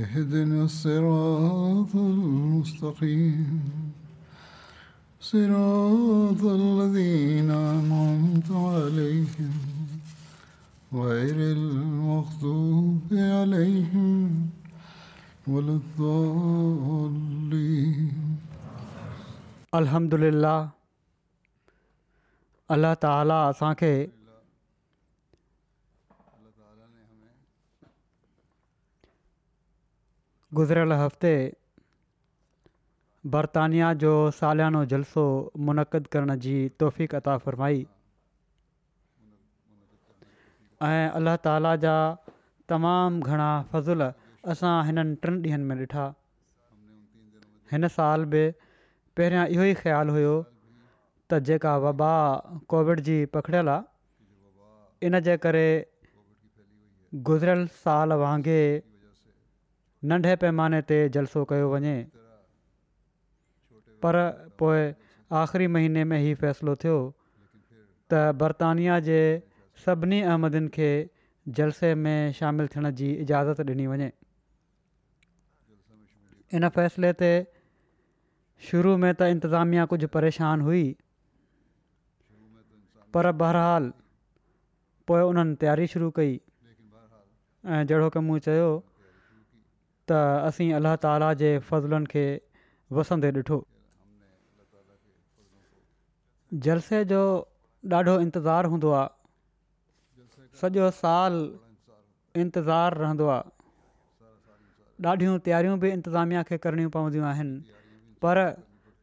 اهدنا الصراط المستقيم صراط الذين أنعمت عليهم غير المغضوب عليهم ولا الضالين الحمد لله الله تعالى اساكي गुज़िरियल हफ़्ते बरतानिया जो सालियानो जलसो मुनक़द करण जी तौफ़ी कता फ़रमाई ऐं अल्लाह ताला जा तमामु घणा फज़ुल असां हिननि टिनि ॾींहनि में ॾिठा हिन साल बि पहिरियां इहो ई ख़्यालु हुओ त जेका वबा कोविड जी पकिड़ियल आहे इन जे करे गुज़िरियल साल वांगुरु नंढे पैमाने ते जलसो कयो वञे पर पोइ आख़िरी महीने में हीअ फ़ैसिलो थियो त बर्तानिया जे सभिनी अहमदियुनि खे जलसे में शामिलु थियण जी इजाज़त ॾिनी वञे इन फ़ैसिले ते शुरू में त इंतिज़ामिया कुझु परेशान हुई पर बहरहाल पोइ उन्हनि तयारी शुरू कई ऐं जहिड़ो की मूं त असीं अलाह ताला जे फज़लुनि खे वसंदे ॾिठो जलसे जो ॾाढो इंतज़ारु हूंदो आहे सॼो साल इंतज़ारु रहंदो आहे ॾाढियूं तयारियूं बि इंतिज़ामिया खे करणियूं पवंदियूं आहिनि पर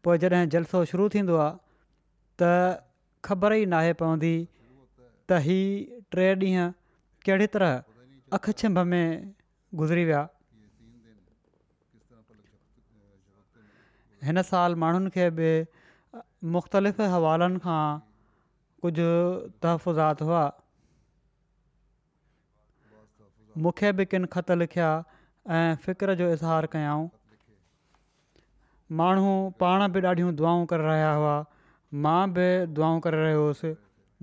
पोइ जॾहिं जलसो शुरू थींदो आहे त ख़बर ई नाहे पवंदी त हीअ टे ॾींहं कहिड़ी तरह अखछिंभ में गुज़री विया हिन साल माण्हुनि खे बि मुख़्तलिफ़ हवालनि खां कुझु तहफ़ुज़ात हुआ मूंखे बि किन ख़त लिखिया ऐं फ़िक्र जो इज़हार कयाऊं माण्हू पाण बि ॾाढियूं दुआऊं करे रहिया हुआ मां बि दुआऊं करे रहियो हुउसि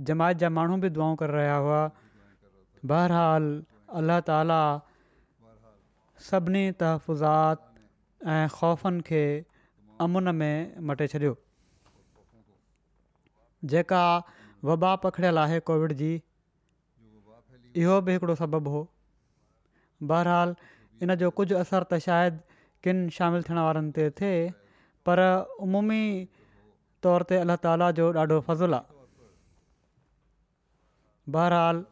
जमायत जा माण्हू बि दुआ करे रहिया हुआ बहरहाल अलाह ताला सभिनी तहफ़ुज़ात ऐं ख़ौफ़नि खे अमून में मटे छॾियो जेका वबा पखिड़ियल आहे कोविड जी इहो बि हिकिड़ो सबबु हो बहरहाल इन जो कुझु असरु त शायदि किनि शामिलु थियण वारनि ते थिए पर अमूमी तौर ते अल्ला ताला जो ॾाढो फज़ुलु आहे बहराल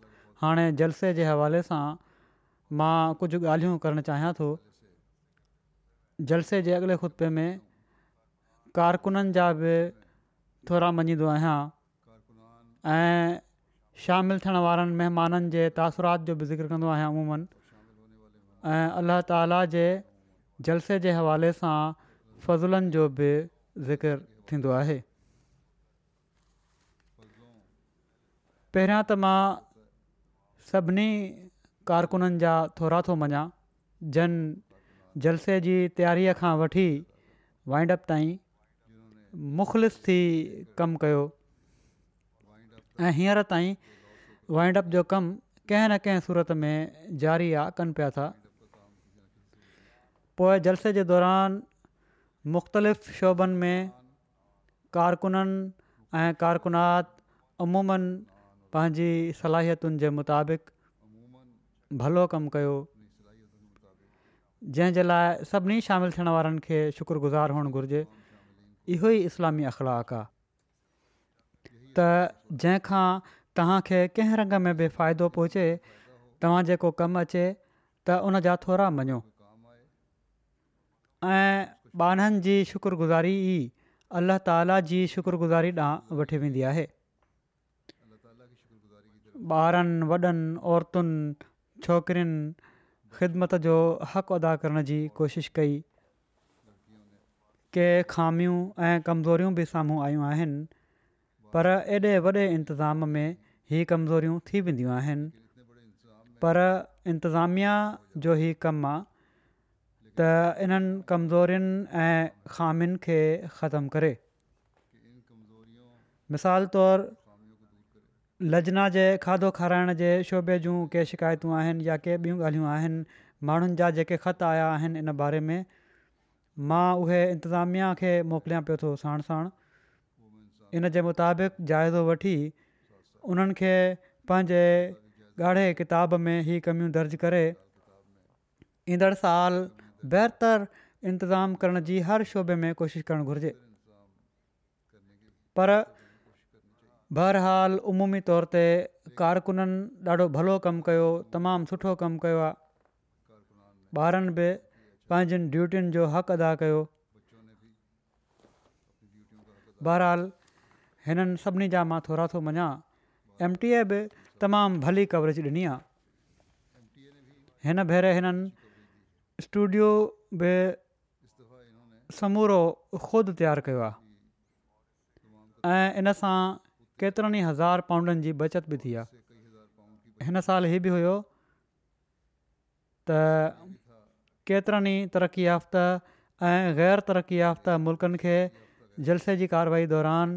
हाणे जलसे जे हवाले सां मां कुझु ॻाल्हियूं करणु चाहियां थो जलसे जे अॻिले खुतपे में कारकुननि जा बि थोरा मञींदो आहियां ऐं शामिलु थियण वारनि महिमाननि जे तासुरात जो बि ज़िकर कंदो आहियां अमूमनि ऐं अलाह ताला जे जलसे जे हवाले सां जो बि ज़िकिरंदो आहे पहिरियां त मां सभिनी कारकुननि जा थोरा थो मञा जन जलसे जी तयारी खां वठी वाइंडअप مخلص थी कमु कयो ऐं हींअर ताईं وائنڈ जो कमु कंहिं न कंहिं सूरत में जारी आहे कनि पिया था पोएं जलसे जे दौरान मुख़्तलिफ़ शोभनि में कारकुननि ऐं कारकुनात अमूमनि पंहिंजी सलाहियतुनि जे मुताबिक़ भलो कमु कयो जंहिंजे लाइ सभिनी शामिलु थियण वारनि खे शुक्रगुज़ार हुअणु घुरिजे इहो ई इस्लामी अख़लाक आहे त जंहिंखां तव्हांखे कंहिं रंग में बि फ़ाइदो पहुचे तव्हां जेको कमु अचे त उन जा थोरा मञो ऐं ॿारनि जी शुकुरगुज़ारी अलाह ताला जी शुक्रगुज़ारी ॾांहुं वठी वेंदी आहे ॿारनि वॾनि औरतुनि छोकिरियुनि ख़िदमत जो हक़ अदा करण जी कोशिशि कई के ख़ामियूं ऐं कमज़ोरियूं बि साम्हूं आयूं आहिनि पर एॾे वॾे इंतिज़ाम में ही कमज़ोरियूं थी वेंदियूं आहिनि पर इंतिज़ामिया जो ई कमु आहे त इन्हनि कमज़ोरियुनि ऐं ख़ामियुनि खे ख़तमु करे मिसाल तौरु लजना जे खाधो खाराइण जे शोबे जूं के शिकायतूं आहिनि या के ॿियूं ॻाल्हियूं आहिनि माण्हुनि जा जेके ख़त आया आहिनि इन बारे में मां उहे इंतिज़ामिया खे मोकिलियां पियो थो साण साण इन जे मुताबिक़ जाइज़ो वठी उन्हनि खे पंहिंजे ॻाढ़े किताब में ई कमियूं दर्ज करे ईंदड़ साल बहितर इंतिज़ाम करण जी हर शोबे में कोशिशि करणु घुरिजे पर बहरहाल उमूमी तौर ते कारकुननि ॾाढो भलो कमु कयो तमामु सुठो कमु कयो आहे ॿारनि बि पंहिंजनि ड्यूटियुनि जो हक़ अदा कयो बहरहाल हिननि सभिनी जा मां थोरा थो मञा ए बि तमामु भली कवरेज ॾिनी आहे हिन भेरे हिननि स्टूडियो बि समूरो ख़ुदि तयारु कयो इन सां केतिरनि ई हज़ार पाउंडनि जी बचति बि थी आहे हिन साल बि हुयो केतिरनि ई तरक़ी याफ़्त ऐं ग़ैर तरक़ी याफ़्त मुल्कनि खे जलसे जी कार्रवाई दौरान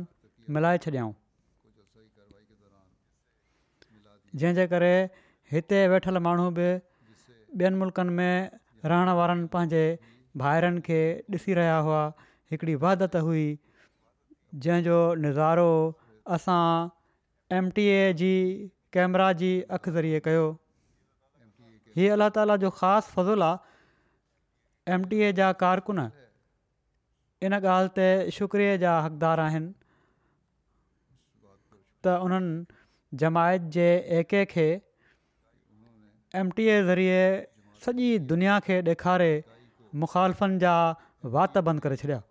मिलाए छॾियाऊं जंहिंजे करे हिते वेठल माण्हू बि ॿियनि मुल्क़नि में रहण वारनि पंहिंजे भाइरनि खे ॾिसी रहिया हुआ हिकिड़ी वहादत हुई जंहिंजो नज़ारो असां एम टी ए जी कैमरा जी अखि ज़रिए कयो हीअ अलाह ताला जो ख़ासि फज़ुलु आहे एम टी ए जा कारकुन इन ॻाल्हि ते शुक्रिए जा हक़दार आहिनि त उन्हनि जमायत जे एके खे एम टी ए ज़रिए सॼी दुनिया खे ॾेखारे मुखालफ़नि जा वात बंदि करे छॾिया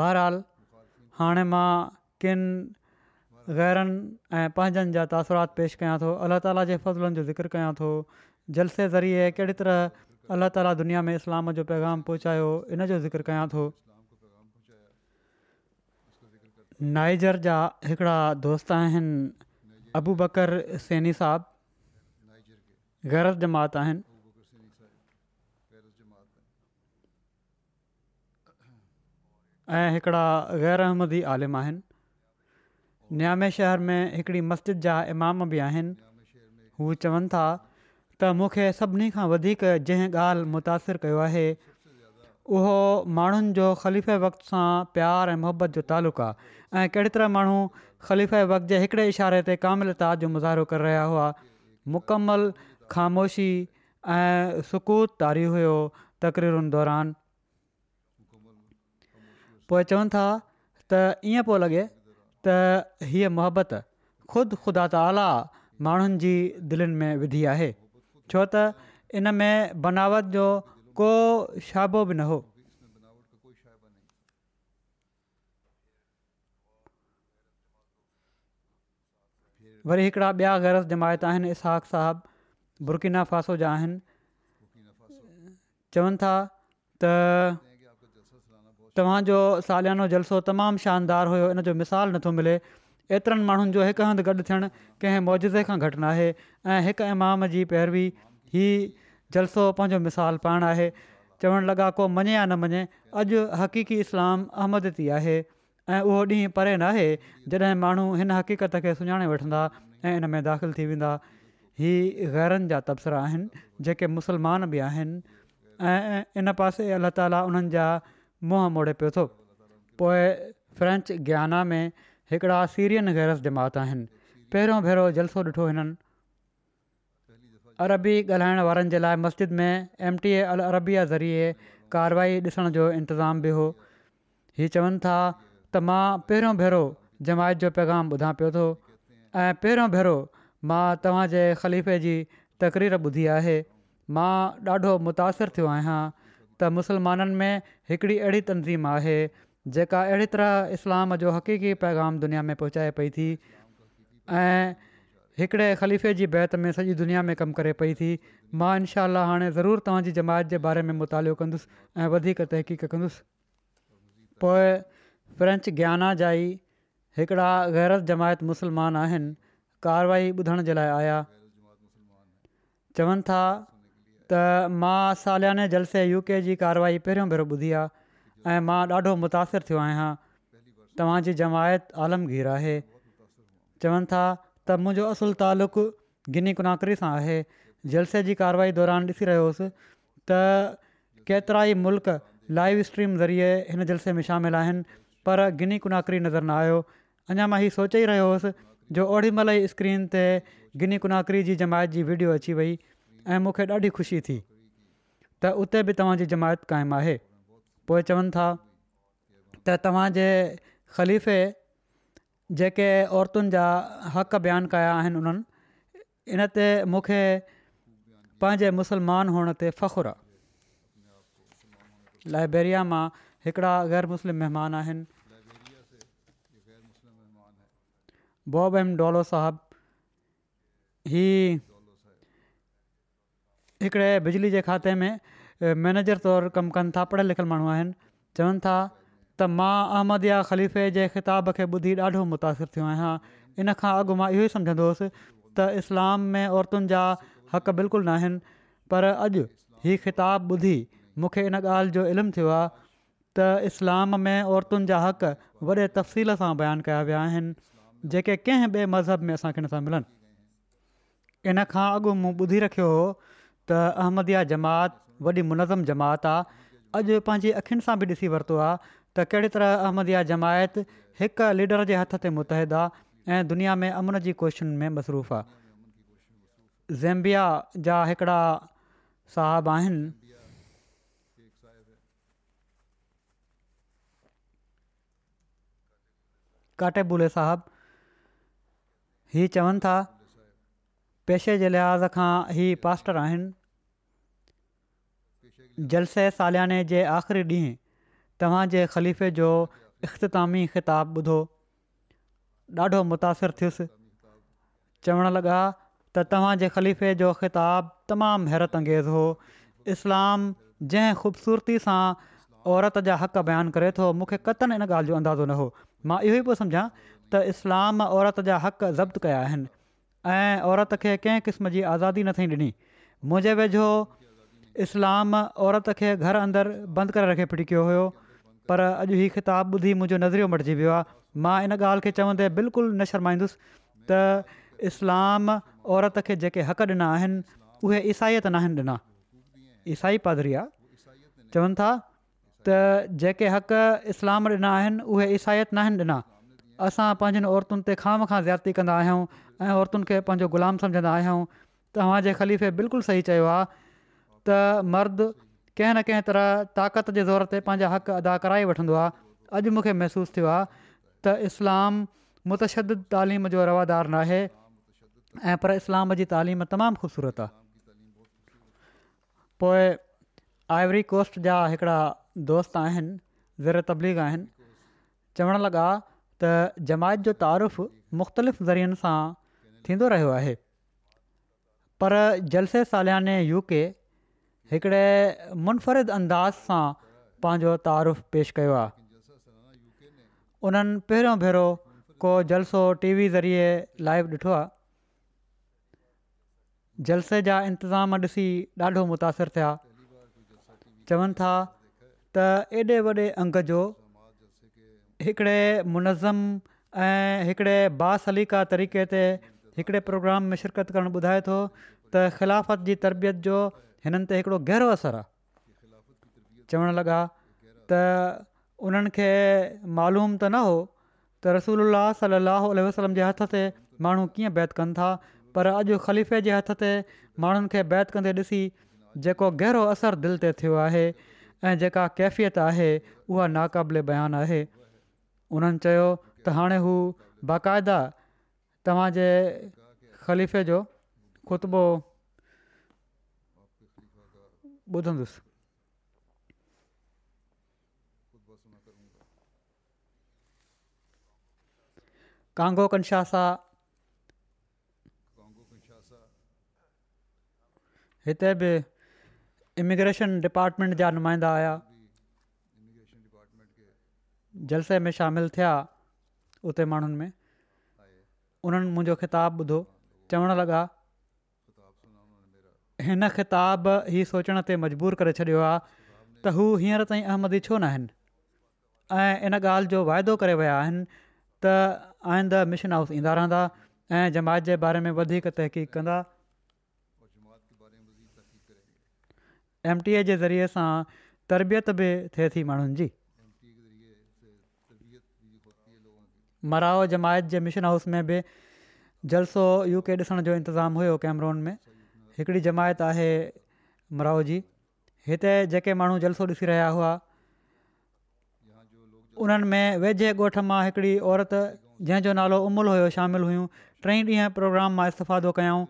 बहरहाल हाणे मां किनि ग़ैरनि ऐं पंहिंजनि जा तासुरात पेश कयां थो अलाह ताला जे फ़ज़लनि जो ज़िक्र कयां थो जलसे ज़रिए कहिड़ी तरह अला ताला दुनिया में इस्लाम जो पैगाम पहुचायो इन जो ज़िक्र कयां थो नाइजर जा हिकिड़ा दोस्त आहिनि अबू बकर सेनी साहबु ग़ैर जमात आहिनि ऐं हिकिड़ा ग़ैर अहमदी आलिम आहिनि नियामी शहर में हिकिड़ी मस्जिद जा इमाम बि आहिनि हू चवनि था त मूंखे सभिनी खां वधीक जंहिं ॻाल्हि मुतासिरु कयो आहे उहो माण्हुनि जो ख़लीफ़े वक़्त सां प्यारु ऐं मुहबत जो तालुक़ु आहे ऐं तरह माण्हू ख़लीफ़े वक़्त जे इशारे ते कामिल ताज़ जो मुज़ारो करे रहिया हुआ मुकमलु ख़ामोशी ऐं सुकूत तारी हुओ तक़रीरुनि दौरान पोइ चवनि था त ईअं पियो लॻे त हीअ ख़ुदि ख़ुदा त माण्हुनि जी दिलनि में विधी आहे छो त इन में बनावट जो को शाबो बि न हो वरी हिकिड़ा ॿिया ग़रस्त जमायत आहिनि इसहाक साहबु बुरकिना जा आहिनि चवनि था त तव्हांजो सालियानो जलसो तमामु शानदार हुयो इन जो मिसाल नथो मिले एतिरनि माण्हुनि जो हिकु हंधि गॾु थियणु कंहिं मौजे खां घटि नाहे ऐं हिकु इमाम जी पैरवी ही जलसो पंहिंजो मिसालु पाण आहे चवणु लॻा को मञे या न मञे अॼु हक़ीक़ी इस्लाम अहमद थी आहे ऐं उहो ॾींहुं परे नाहे जॾहिं माण्हू हिन हक़ीक़त खे सुञाणे वठंदा ऐं इन में दाख़िलु थी वेंदा ही ग़ैरनि जा तब्सरा आहिनि जेके मुस्लमान बि आहिनि ऐं इन पासे अलाह ताला उन्हनि जा मुंहं मोड़े पियो थो पोइ फ्रेंच में हिकिड़ा सीरियन गैरज जमात आहिनि पहिरियों भेरो जलसो ॾिठो हिननि अरबी ॻाल्हाइण वारनि जे लाइ मस्जिद में एम टी ए अल अरबिया ज़रिए कार्यवाई ॾिसण जो इंतिज़ामु बि हो हीअ चवनि था त मां पहिरियों भेरो जमायत जो पैगाम ॿुधा पियो थो ऐं पहिरों भेरो मां तव्हांजे ख़लीफ़े जी तक़रीर ॿुधी आहे मां ॾाढो मुतासिर थियो आहियां त मुसलमाननि में हिकिड़ी अहिड़ी तनज़ीम आहे जेका अहिड़ी तरह इस्लाम जो हक़ीक़ी पैगाम दुनिया में पहुचाए पई थी ऐं हिकिड़े ख़लीफ़े जी बैत में सॼी दुनिया में कमु करे पई थी मां इनशा हाणे ज़रूरु तव्हांजी जमायत जे बारे में मुतालो कंदुसि ऐं वधीक तहक़ीक़ कंदुसि पोइ फ्रेंच ग्याना जाई हिकिड़ा ग़ैर जमायत मुस्लमान आहिनि कारवाई ॿुधण जे लाइ आया चवनि था त मां सालियाने जलसे यू के जी कार्यवाई पहिरियों भेरो ॿुधी आहे ऐं मां ॾाढो मुतासिर थियो आहियां तव्हांजी जमायत आलमगीर आहे चवनि था त मुंहिंजो असुलु तालुक़ु गिनी कुनाकरी सां आहे जलसे जी कार्यवाही दौरान ॾिसी रहियोसि त केतिरा ई मुल्क लाइव स्ट्रीम ज़रिए हिन जलसे में शामिलु आहिनि पर गिनी कुनाकरी नज़र न आयो अञा मां हीउ सोचे ई रहियो हुउसि जो ओॾीमहिल ई स्क्रीन ते गिनी कुनाकरी जी जमायत जी वीडियो अची वई ऐं मूंखे ख़ुशी थी त उते बि तव्हांजी जमायत क़ाइमु आहे पोइ चवनि था त तव्हांजे ख़लीफ़े जेके औरतुनि जा हक़ बयानु कया आहिनि उन्हनि इनते मूंखे पंहिंजे मुसलमान हुअण ते फ़ख्रु आहे लाइब्रेरी मां हिकिड़ा ग़ैर मुस्लिम महिमान आहिनि बॉब अहम डोलो साहिबु ही हिकिड़े बिजली जे खाते में मैनेजर तौरु कमु कनि था पढ़ियल लिखियल माण्हू आहिनि चवनि था त मां अहमद ख़लीफ़े जे ख़िताब खे ॿुधी ॾाढो मुतासिर थियो आहियां इन खां अॻु मां इहो ई सम्झंदो त इस्लाम में औरतुनि जा हक़ बिल्कुलु न आहिनि पर अॼु ही ख़िताब ॿुधी मूंखे इन ॻाल्हि जो इल्मु थियो आहे त इस्लाम में औरतुनि जा हक़ वॾे तफ़सील सां बयानु कया विया आहिनि जेके कंहिं ॿिए मज़हब में असांखे हिन मिलनि इन खां अॻु मूं ॿुधी रखियो हुओ त जमात वॾी मुनज़म जमात आहे अॼु पंहिंजी अखियुनि सां बि ॾिसी वरितो आहे त कहिड़े तरह अहमद जमायत हिकु लीडर जे हथ ते मुतहद आहे दुनिया में अमुन जी कोशिशुनि में मसरूफ़ आहे ज़ेम्बिया जा हिकिड़ा साहिबु आहिनि काटेबुले साहबु ही चवनि था पेशे जे लिहाज़ खां ही पास्टर आहिनि जलसे सालियाने जे आख़िरी ॾींहुं तव्हांजे ख़लीफ़े जो इख़्तामी ख़िताबु ॿुधो ॾाढो मुतासिर थियुसि चवणु लॻा त तव्हांजे ख़लीफ़े जो ख़िताबु तमामु हैरतु अंगेज़ हो इस्लाम जंहिं ख़ूबसूरती सां औरत जा हक़ बयानु करे थो मूंखे क़तन इन ॻाल्हि जो अंदाज़ो न हो मां इहो ई पियो सम्झां त इस्लाम औरत जा हक़ ज़ब्त कया आहिनि ऐं औरत खे कंहिं क़िस्म जी आज़ादी नथी ॾिनी मुंहिंजे वेझो इस्लाम औरत खे घर अंदरि बंदि करे रखे फिटिकियो हुयो पर अॼु हीउ خطاب ॿुधी मुंहिंजो नज़रियो मटिजी वियो आहे मां इन ॻाल्हि खे चवंदे बिल्कुलु न शर्माईंदुसि त इस्लाम औरत खे जेके हक़ ॾिना आहिनि उहे ईसाइत न आहिनि ॾिना ईसाई पादरी आहे चवनि था त जेके हक़ इस्लाम ॾिना आहिनि उहे ईसाइत न आहिनि ॾिना असां पंहिंजनि औरतुनि ते खाम खां ज्याती कंदा आहियूं ऐं औरतुनि खे पंहिंजो ग़ुलाम सम्झंदा आहियूं तव्हांजे ख़लीफ़े बिल्कुलु सही त मर्द कंहिं न कंहिं तरह ताक़त जे ज़ोर ते पंहिंजा हक़ अदा कराए वठंदो आहे अॼु मूंखे महसूसु थियो आहे त इस्लाम मुतशद तालीम जो रवादार न आहे ऐं पर इस्लाम जी तालीम तमामु ख़ूबसूरत आहे पोइ आइवरी कोस्ट जा हिकिड़ा दोस्त आहिनि ज़ेर तबलीग आहिनि चवणु लॻा त जमायत जो तारीफ़ु मुख़्तलिफ़ ज़रियनि सां थींदो रहियो आहे पर जलसे सालियाने यू हिकिड़े मुनफरिद अंदाज़ सां पंहिंजो तारफ़ पेश कयो आहे उन्हनि पहिरियों भेरो को जलसो टीवी ज़रिए लाइव ॾिठो आहे जलसे जा इंतिज़ाम ॾिसी ॾाढो मुतासिरु थिया चवनि था त एॾे वॾे अंग जो हिकिड़े मुनज़म ऐं हिकिड़े बासलीका तरीक़े ते हिकिड़े प्रोग्राम में शिरकत करणु ॿुधाए थो त ख़िलाफ़त जी तरबियत जो हिननि ते हिकिड़ो गहरो असरु आहे चवणु लॻा त उन्हनि खे मालूम त न हो त रसूल सलाहु वसलम जे हथ ते माण्हू कीअं बैत कनि था पर अॼु ख़लीफ़े जे हथ ते माण्हुनि खे बैत कंदे ॾिसी जेको गहरो असरु दिलि ते थियो आहे ऐं जेका कैफ़ियत आहे उहा नाक़ाबिले बयानु आहे उन्हनि चयो त हाणे हू बाक़ाइदा तव्हांजे ख़लीफ़े जो ख़ुतबो ॿुधंदुसि कांगो कंशासा हिते बि इमिग्रेशन डिपार्टमेंट जा नुमाइंदा आया जलसे में शामिलु थिया उते माण्हुनि में उन्हनि मुंहिंजो ख़िताबु ॿुधो चवण लॻा हिन ख़िताब ई सोचण ते मजबूर करे छॾियो आहे त हू हींअर ताईं अहमदी छो न आहिनि इन ॻाल्हि जो वाइदो करे विया आहिनि त आईंदा मिशन हाउस ईंदा रहंदा ऐं जमायत जे बारे में वधीक तहक़ीक़ कंदा ए जे ज़रिए सां तरबियत बि थिए थी माण्हुनि जी मराओ जमायत जे मिशन हाउस में बि जलसो यू के ॾिसण जो इंतिज़ामु हुयो में हिकिड़ी जमायत आहे मराओ जी हिते जेके माण्हू जलसो ॾिसी रहिया हुआ उन्हनि में वेझे ॻोठ मां हिकिड़ी औरत जंहिंजो नालो उमूल हुयो शामिलु हुयूं टई ॾींहं प्रोग्राम मां इस्तफादो कयऊं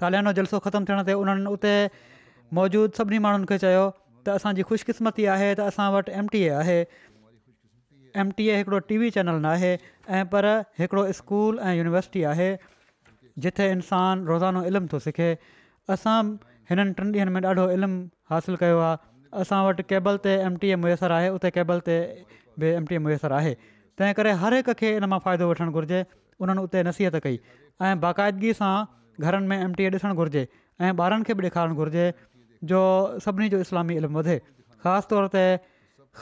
सालियानो जलसो ख़तमु थियण ते उन्हनि उते मौजूदु सभिनी माण्हुनि खे चयो त असांजी ख़ुशकिस्मती आहे त असां वटि एम टी ए आहे एम टी ए हिकिड़ो टी वी चैनल न आहे ऐं पर हिकिड़ो स्कूल ऐं यूनिवर्सिटी आहे जिथे इंसानु रोज़ानो इल्मु थो सिखे असां हिननि टिनि ॾींहंनि में ॾाढो इल्मु हासिलु कयो आहे असां वटि केबल ते एम टी ए मुयसरु आहे उते केबल ते बि एम टी ए मुयसरु आहे तंहिं करे हर हिक खे इन मां फ़ाइदो वठणु घुरिजे उन्हनि उते नसीहत कई ऐं बाक़ाइदगीअ सां घरनि में एम टी ए ॾिसणु घुरिजे ऐं ॿारनि खे बि ॾेखारणु घुरिजे जो सभिनी जो इस्लामी इल्मु वधे ख़ासि तौर ते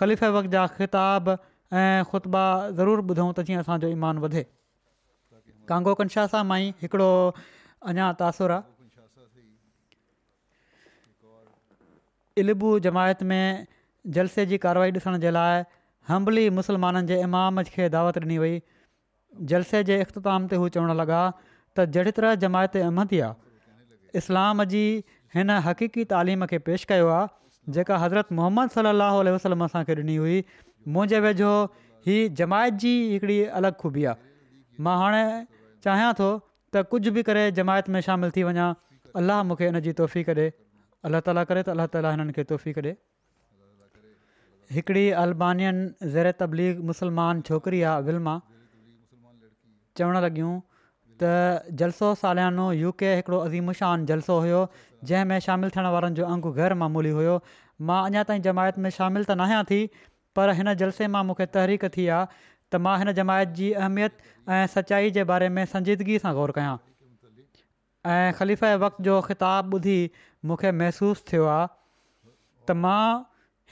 ख़लीफ़े वक़्त जा ख़िताब ऐं ख़ुतबा ज़रूरु ॿुधूं त जीअं असांजो ईमान वधे कांगो माई हिकिड़ो अञा तासुरु आहे इलबु जमायत में जलसे जी कार्रवाई ॾिसण जे लाइ हम्बली मुसलमाननि जे इमाम खे दावत ॾिनी वई जलसे जे इख़्ताम ते हू चवणु लॻा त जहिड़ी तरह जमायत अहमदी आहे इस्लाम जी हिन हक़ीक़ी तालीम खे पेश कयो आहे जेका हज़रत मोहम्मद सलाहु वसलम असांखे ॾिनी हुई मुंहिंजे वेझो ही जमायत जी हिकिड़ी अलॻि ख़ूबी आहे मां हाणे चाहियां थो त कुझु बि करे जमायत में शामिलु थी वञा अलाह मूंखे इन जी तोहफ़ी करे अलाह ताला करे त अलाह ताला हिननि खे तोफ़ी ॾे हिकिड़ी अल्बानियन ज़ैर तबलीग मुसलमान छोकिरी आहे विल्मा चवणु लॻियूं त जलसो सालियानो यू के हिकिड़ो अज़ीमुशान जलसो हुयो जंहिंमें शामिलु थियण वारनि जो अंगु मामूली हुयो मां अञा ताईं जमायत में शामिल त न आहियां थी पर हिन जलसे मां मूंखे तहरीक थी आहे त मां हिन जमायत जी अहमियत ऐं सचाई जे बारे में संजीदगी सां ग़ौरु कयां ऐं ख़लीफ़ वक़्त जो ख़िताबु ॿुधी मूंखे महसूसु थियो आहे त मां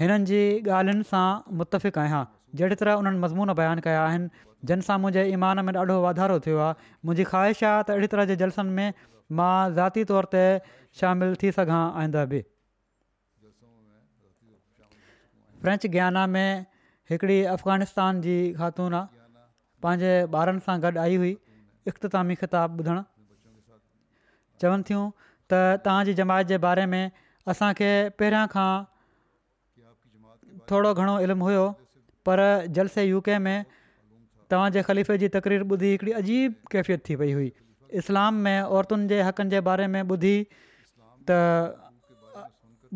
हिननि जी ॻाल्हियुनि सां मुतफ़िक़ु आहियां जहिड़ी तरह उन्हनि मज़मून बयानु कया आहिनि जंहिं सां मुंहिंजे ईमान में ॾाढो वाधारो थियो आहे मुंहिंजी ख़्वाहिश आहे त अहिड़ी तरह जे जलसनि में मां ज़ाती तौर ते शामिलु थी सघां आईंदा बि फ्रेंच ग्याना में हिकिड़ी अफ़गानिस्तान जी ख़ातून आहे पंहिंजे ॿारनि सां गॾु आई हुई इख़्तामी किताबु ॿुधणु चवनि थियूं त तव्हां जी जमायत जे बारे में असांखे पहिरियां खां थोरो घणो इल्मु हुयो पर जलसे यू के में तव्हांजे ख़लीफ़े जी तक़रीर ॿुधी हिकिड़ी अजीब कैफ़ियत थी वई हुई इस्लाम में औरतुनि जे हक़नि जे बारे में ॿुधी त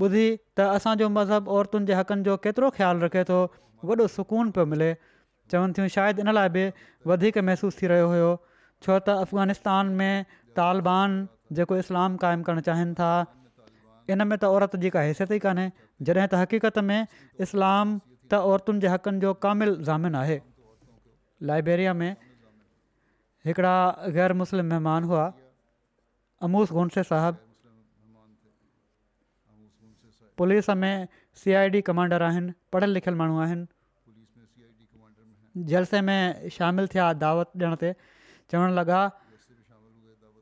ॿुधी त असांजो मज़हबु औरतुनि जे हक़नि जो केतिरो ख़्यालु रखे थो वॾो सुकून पियो मिले चवनि थियूं शायदि इन लाइ बि वधीक महिसूसु थी रहियो हुयो छो त अफ़गानिस्तान में तालिबान जेको इस्लाम क़ाइमु करणु चाहिनि था इन में त औरत जी काई हैसियत ई कान्हे जॾहिं त हक़ीक़त में इस्लाम त औरतुनि जे हक़नि जो कामिलु ज़ामिन आहे लाइब्रेरी में हिकिड़ा ग़ैर मुस्लिम महिमान हुआ अमूस गोन्से साहिबु पुलिस में सी आई डी कमांडर आहिनि पढ़ियल लिखियल माण्हू आहिनि जलसे में शामिलु थिया दावत ॾियण ते चवणु लॻा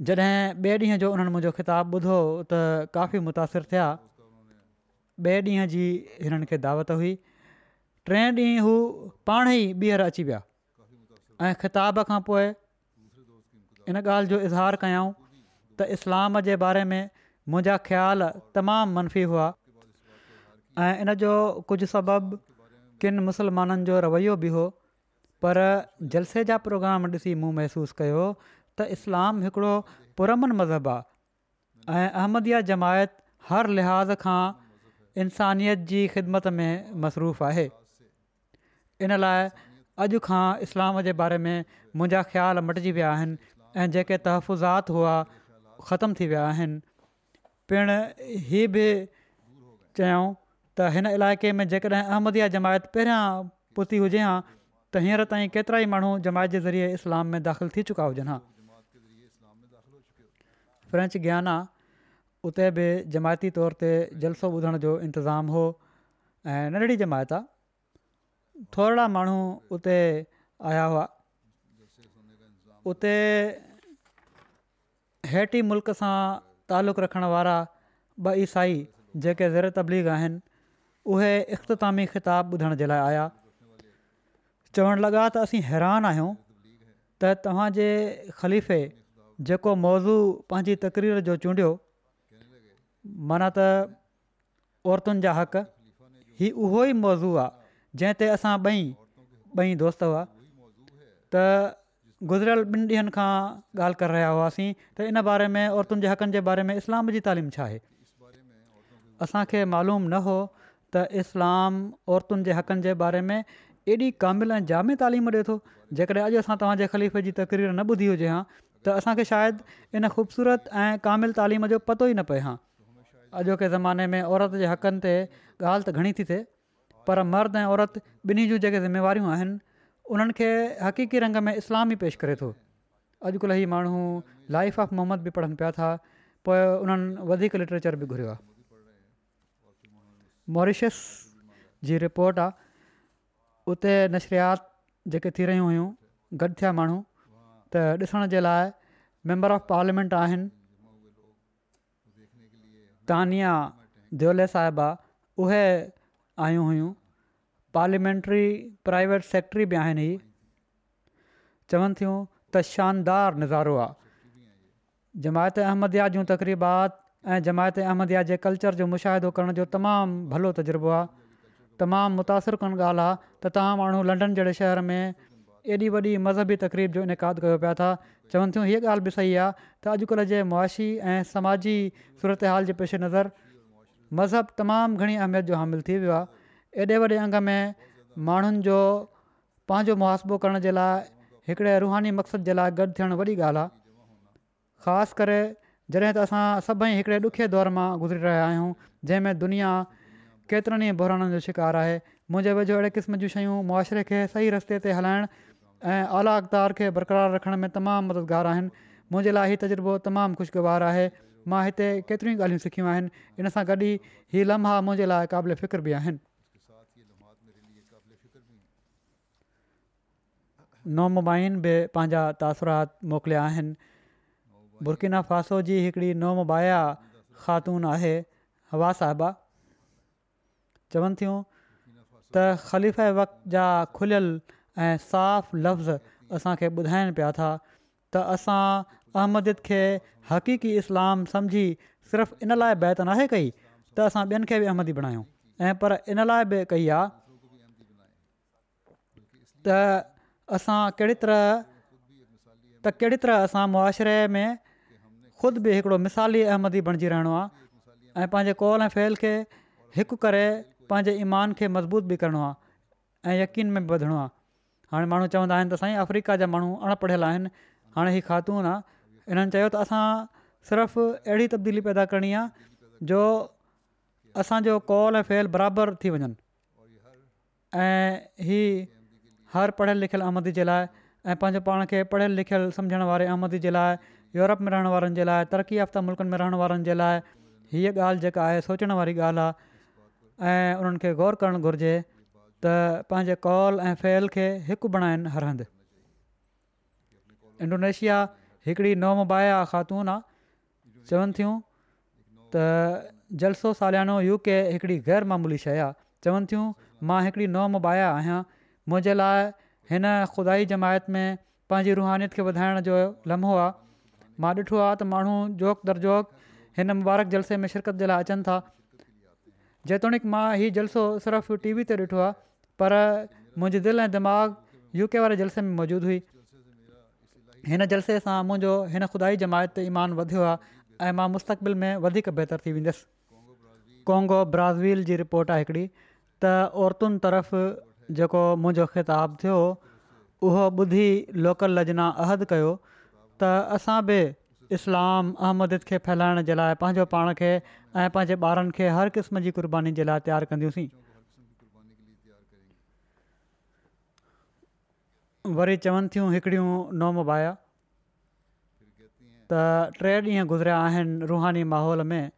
जॾहिं ॿिए ॾींहं जो उन्हनि मुंहिंजो ख़िताबु ॿुधो त काफ़ी मुतासिरु थिया ॿिए ॾींहं जी हिननि खे दावत हुई टे ॾींहुं हू पाण ई ॿीहर अची विया ऐं ख़िताब खां पोइ इन ॻाल्हि जो इज़हार कयऊं त इस्लाम जे बारे में मुंहिंजा ख़्याल तमामु मनफ़ी हुआ ऐं इन जो कुझु सबब किन मुसलमाननि जो रवैयो बि हो पर जलसे जा प्रोग्राम ॾिसी मूं महिसूसु कयो त इस्लाम हिकिड़ो पुरमन मज़हबु आहे ऐं अहमद जमायत हर लिहाज़ खां इंसानियत जी ख़िदमत में मसरूफ़ आहे इन लाइ अॼु खां इस्लाम जे बारे में मुंहिंजा ख़्याल मटिजी विया आहिनि ऐं जेके तहफ़ुज़ात हुआ ख़तमु थी विया आहिनि पिणु हीअ बि चयूं त हिन इलाइक़े में जेकॾहिं अहमदिया जमायत पहिरियां पुती हुजे हां त हींअर ताईं केतिरा ई माण्हू जमायत जे ज़रिए इस्लाम में दाख़िल थी चुका हुजनि हा फ्रेंच ज्ञाना उते बि जमायती तौर ते जलसो ॿुधण जो इंतिज़ामु हुओ ऐं नंढड़ी जमायत आहे थोरा माण्हू उते आया हुआ उते हेठि मुल्क सां तालुक़ रखण वारा ॿ ईसाई जेके ज़ेर तबलीग आहिनि उहे इख़्तामी ख़िताब ॿुधण जे लाइ आया चवणु लॻा त असीं हैरान आहियूं त तव्हांजे ख़लीफ़े जेको मौज़ू पंहिंजी तक़रीर जो चूंडियो माना त औरतुनि जा हक़ हीउ उहो ई मौज़ू आहे जंहिं ते असां ॿई ॿई दोस्त हुआ त गुज़रियल ॿिनि ॾींहंनि खां ॻाल्हि करे रहिया हुआसीं त इन बारे में औरतुनि जे हक़नि जे बारे में इस्लाम जी तालीम छा आहे असांखे मालूम न हो त इस्लाम औरतुनि जे हक़नि जे बारे में एॾी कामिल ऐं जामी तालीम ॾिए थो जेकॾहिं अॼु असां तव्हांजे ख़लीफ़ जी तक़रीर न ॿुधी हुजे हा त असांखे शायदि इन ख़ूबसूरत ऐं कामिल तइलीम जो पतो ई न पए हा अॼो के ज़माने में औरत जे हक़नि ते ॻाल्हि त घणी थी थिए पर मर्द ऐं औरत ॿिन्ही जूं जेके ज़िम्मेवारियूं आहिनि उन्हनि खे हक़ीक़ी रंग में इस्लाम ई पेश करे थो अॼुकल्ह ई माण्हू लाइफ ऑफ मोहम्मद बि पढ़नि पिया था पोइ उन्हनि वधीक लिटरेचर बि घुरियो आहे मॉरीशस जी रिपोर्ट आहे उते नशरियात जेके थी रहियूं हुयूं गॾु थिया माण्हू त ॾिसण जे लाइ मैंबर ऑफ पार्लियामेंट आहिनि तानिया जोले साहिबा उहे आहियूं हुयूं पार्लियामेंट्री प्राइवेट सेक्री बि आहिनि ही चवनि थियूं त शानदार नज़ारो आहे जमायत अहमदया जूं तकरीबात ऐं जमायत अहमदया जे कल्चर जो मुशाहिदो करण जो तमामु भलो तजुर्बो आहे तमामु मुतासिरु कनि ॻाल्हि आहे त तव्हां माण्हू लंडन जहिड़े शहर में एॾी वॾी मज़हबी तकरीब जो इनक़ादु कयो पिया था चवनि थियूं हीअ ॻाल्हि बि सही आहे त अॼुकल्ह जे मुआशी ऐं समाजी सूरत हाल जे पेशे नज़र मज़हब तमामु घणी अहमियत जो हामिल थी वियो आहे एॾे वॾे अंग में माण्हुनि जो पंहिंजो मुआसबो करण जे लाइ हिकिड़े रूहानी मक़सद जे लाइ गॾु थियणु वॾी ॻाल्हि आहे ख़ासि करे जॾहिं त असां सभई हिकिड़े ॾुखे दौर मां गुज़री रहिया आहियूं जंहिंमें दुनिया केतिरनि ई बोहराणनि जो शिकारु आहे मुंहिंजे वेझो अहिड़े क़िस्म जी शयूं मुआरे खे सही रस्ते ते ऐं आला अख़्तार खे बरक़रारु रखण में तमामु मददगार आहिनि मुंहिंजे लाइ हीउ तजुर्बो तमामु ख़ुशगवार आहे मां हिते केतिरियूं ॻाल्हियूं सिखियूं आहिनि इन सां गॾु ई लम्हा मुंहिंजे लाइ क़ाबिल फ़िकिर बि आहिनि नौमाइन बि पंहिंजा तासरात मोकिलिया आहिनि बुरकिना फासो जी हिकिड़ी नौमबाया ख़ातून आहे हवा साहिबा चवनि थियूं त ख़लीफ़ वक़्त जा खुलियल ऐं साफ़ लफ़्ज़ असांखे ॿुधाइनि पिया था त असां अहमद खे हक़ीक़ी इस्लाम सम्झी सिर्फ़ु इन लाइ बहित नाहे कई त असां ॿियनि खे बि अहमदी बणायूं ऐं पर इन लाइ बि कई आहे त असां कहिड़ी तरह त कहिड़ी तरह असां मुआशिरे में ख़ुदि बि हिकिड़ो मिसाली अहमदी बणिजी रहिणो आहे ऐं पंहिंजे कौल ऐं फैल खे हिक करे पंहिंजे ईमान खे मज़बूत बि करिणो आहे ऐं यकीन में बि आहे हाणे माण्हू चवंदा आहिनि त साईं अफ्रीका जा माण्हू अणपढ़ियल आहिनि हाणे हीअ ख़ातून आहे इन्हनि चयो त असां सिर्फ़ु अहिड़ी तब्दीली पैदा करणी आहे जो असांजो कॉल ऐं फेल बराबरि थी वञनि ऐं हर पढ़ियल लिखियल आमदी जे लाइ ऐं पंहिंजो पाण खे पढ़ियल लिखियल सम्झण वारे आमदन जे लाइ यूरोप में रहण वारनि जे लाइ तरक़ी याफ़्ता मुल्कनि में रहण वारनि जे लाइ हीअ ॻाल्हि जेका आहे सोचण वारी ॻाल्हि आहे ऐं उन्हनि गौर करणु घुरिजे त पंहिंजे कॉल ऐं फहिल खे हिकु बणाइनि हर हंधि इंडोनेशिया हिकिड़ी नवमुबाया ख़ातून आहे चवनि थियूं त जलसो सालियानो यू के हिकिड़ी ग़ैरमामूली शइ आहे चवनि थियूं मां हिकिड़ी नवमुबाया आहियां मुंहिंजे लाइ हिन खुदा जमायत में पंहिंजी रुहानीत खे वधाइण जो लम्हो आहे मां ॾिठो आहे त माण्हू जोक दर हिन मुबारक जलसे में शिरकत जे लाइ अचनि था जेतोणीकि मां हीउ सिर्फ़ु टी वी ते ॾिठो आहे पर मुंहिंजी दिलि ऐं दिमाग़ यू के वारे जलसे में मौजूदु हुई हिन जलसे सां मुंहिंजो हिन खुदा जमायत ते ईमान वधियो आहे ऐं मां मुस्तक़बिल में वधीक बहितरु थी वेंदसि कोंगो ब्राज़ील जी रिपोर्ट आहे हिकिड़ी त औरतुनि तरफ़ जेको मुंहिंजो ख़िताबु थियो उहो ॿुधी लोकल लजना अहद कयो त असां बि इस्लाम अहमद खे फैलाइण जे लाइ पंहिंजो पाण खे ऐं पंहिंजे ॿारनि खे हर क़िस्म जी क़ुर्बानी जे लाइ तयारु कंदियूंसीं वरी चवनि थियूं हिकिड़ियूं नॉम बाया त टे ॾींहं गुज़रिया आहिनि रुहानी माहौल में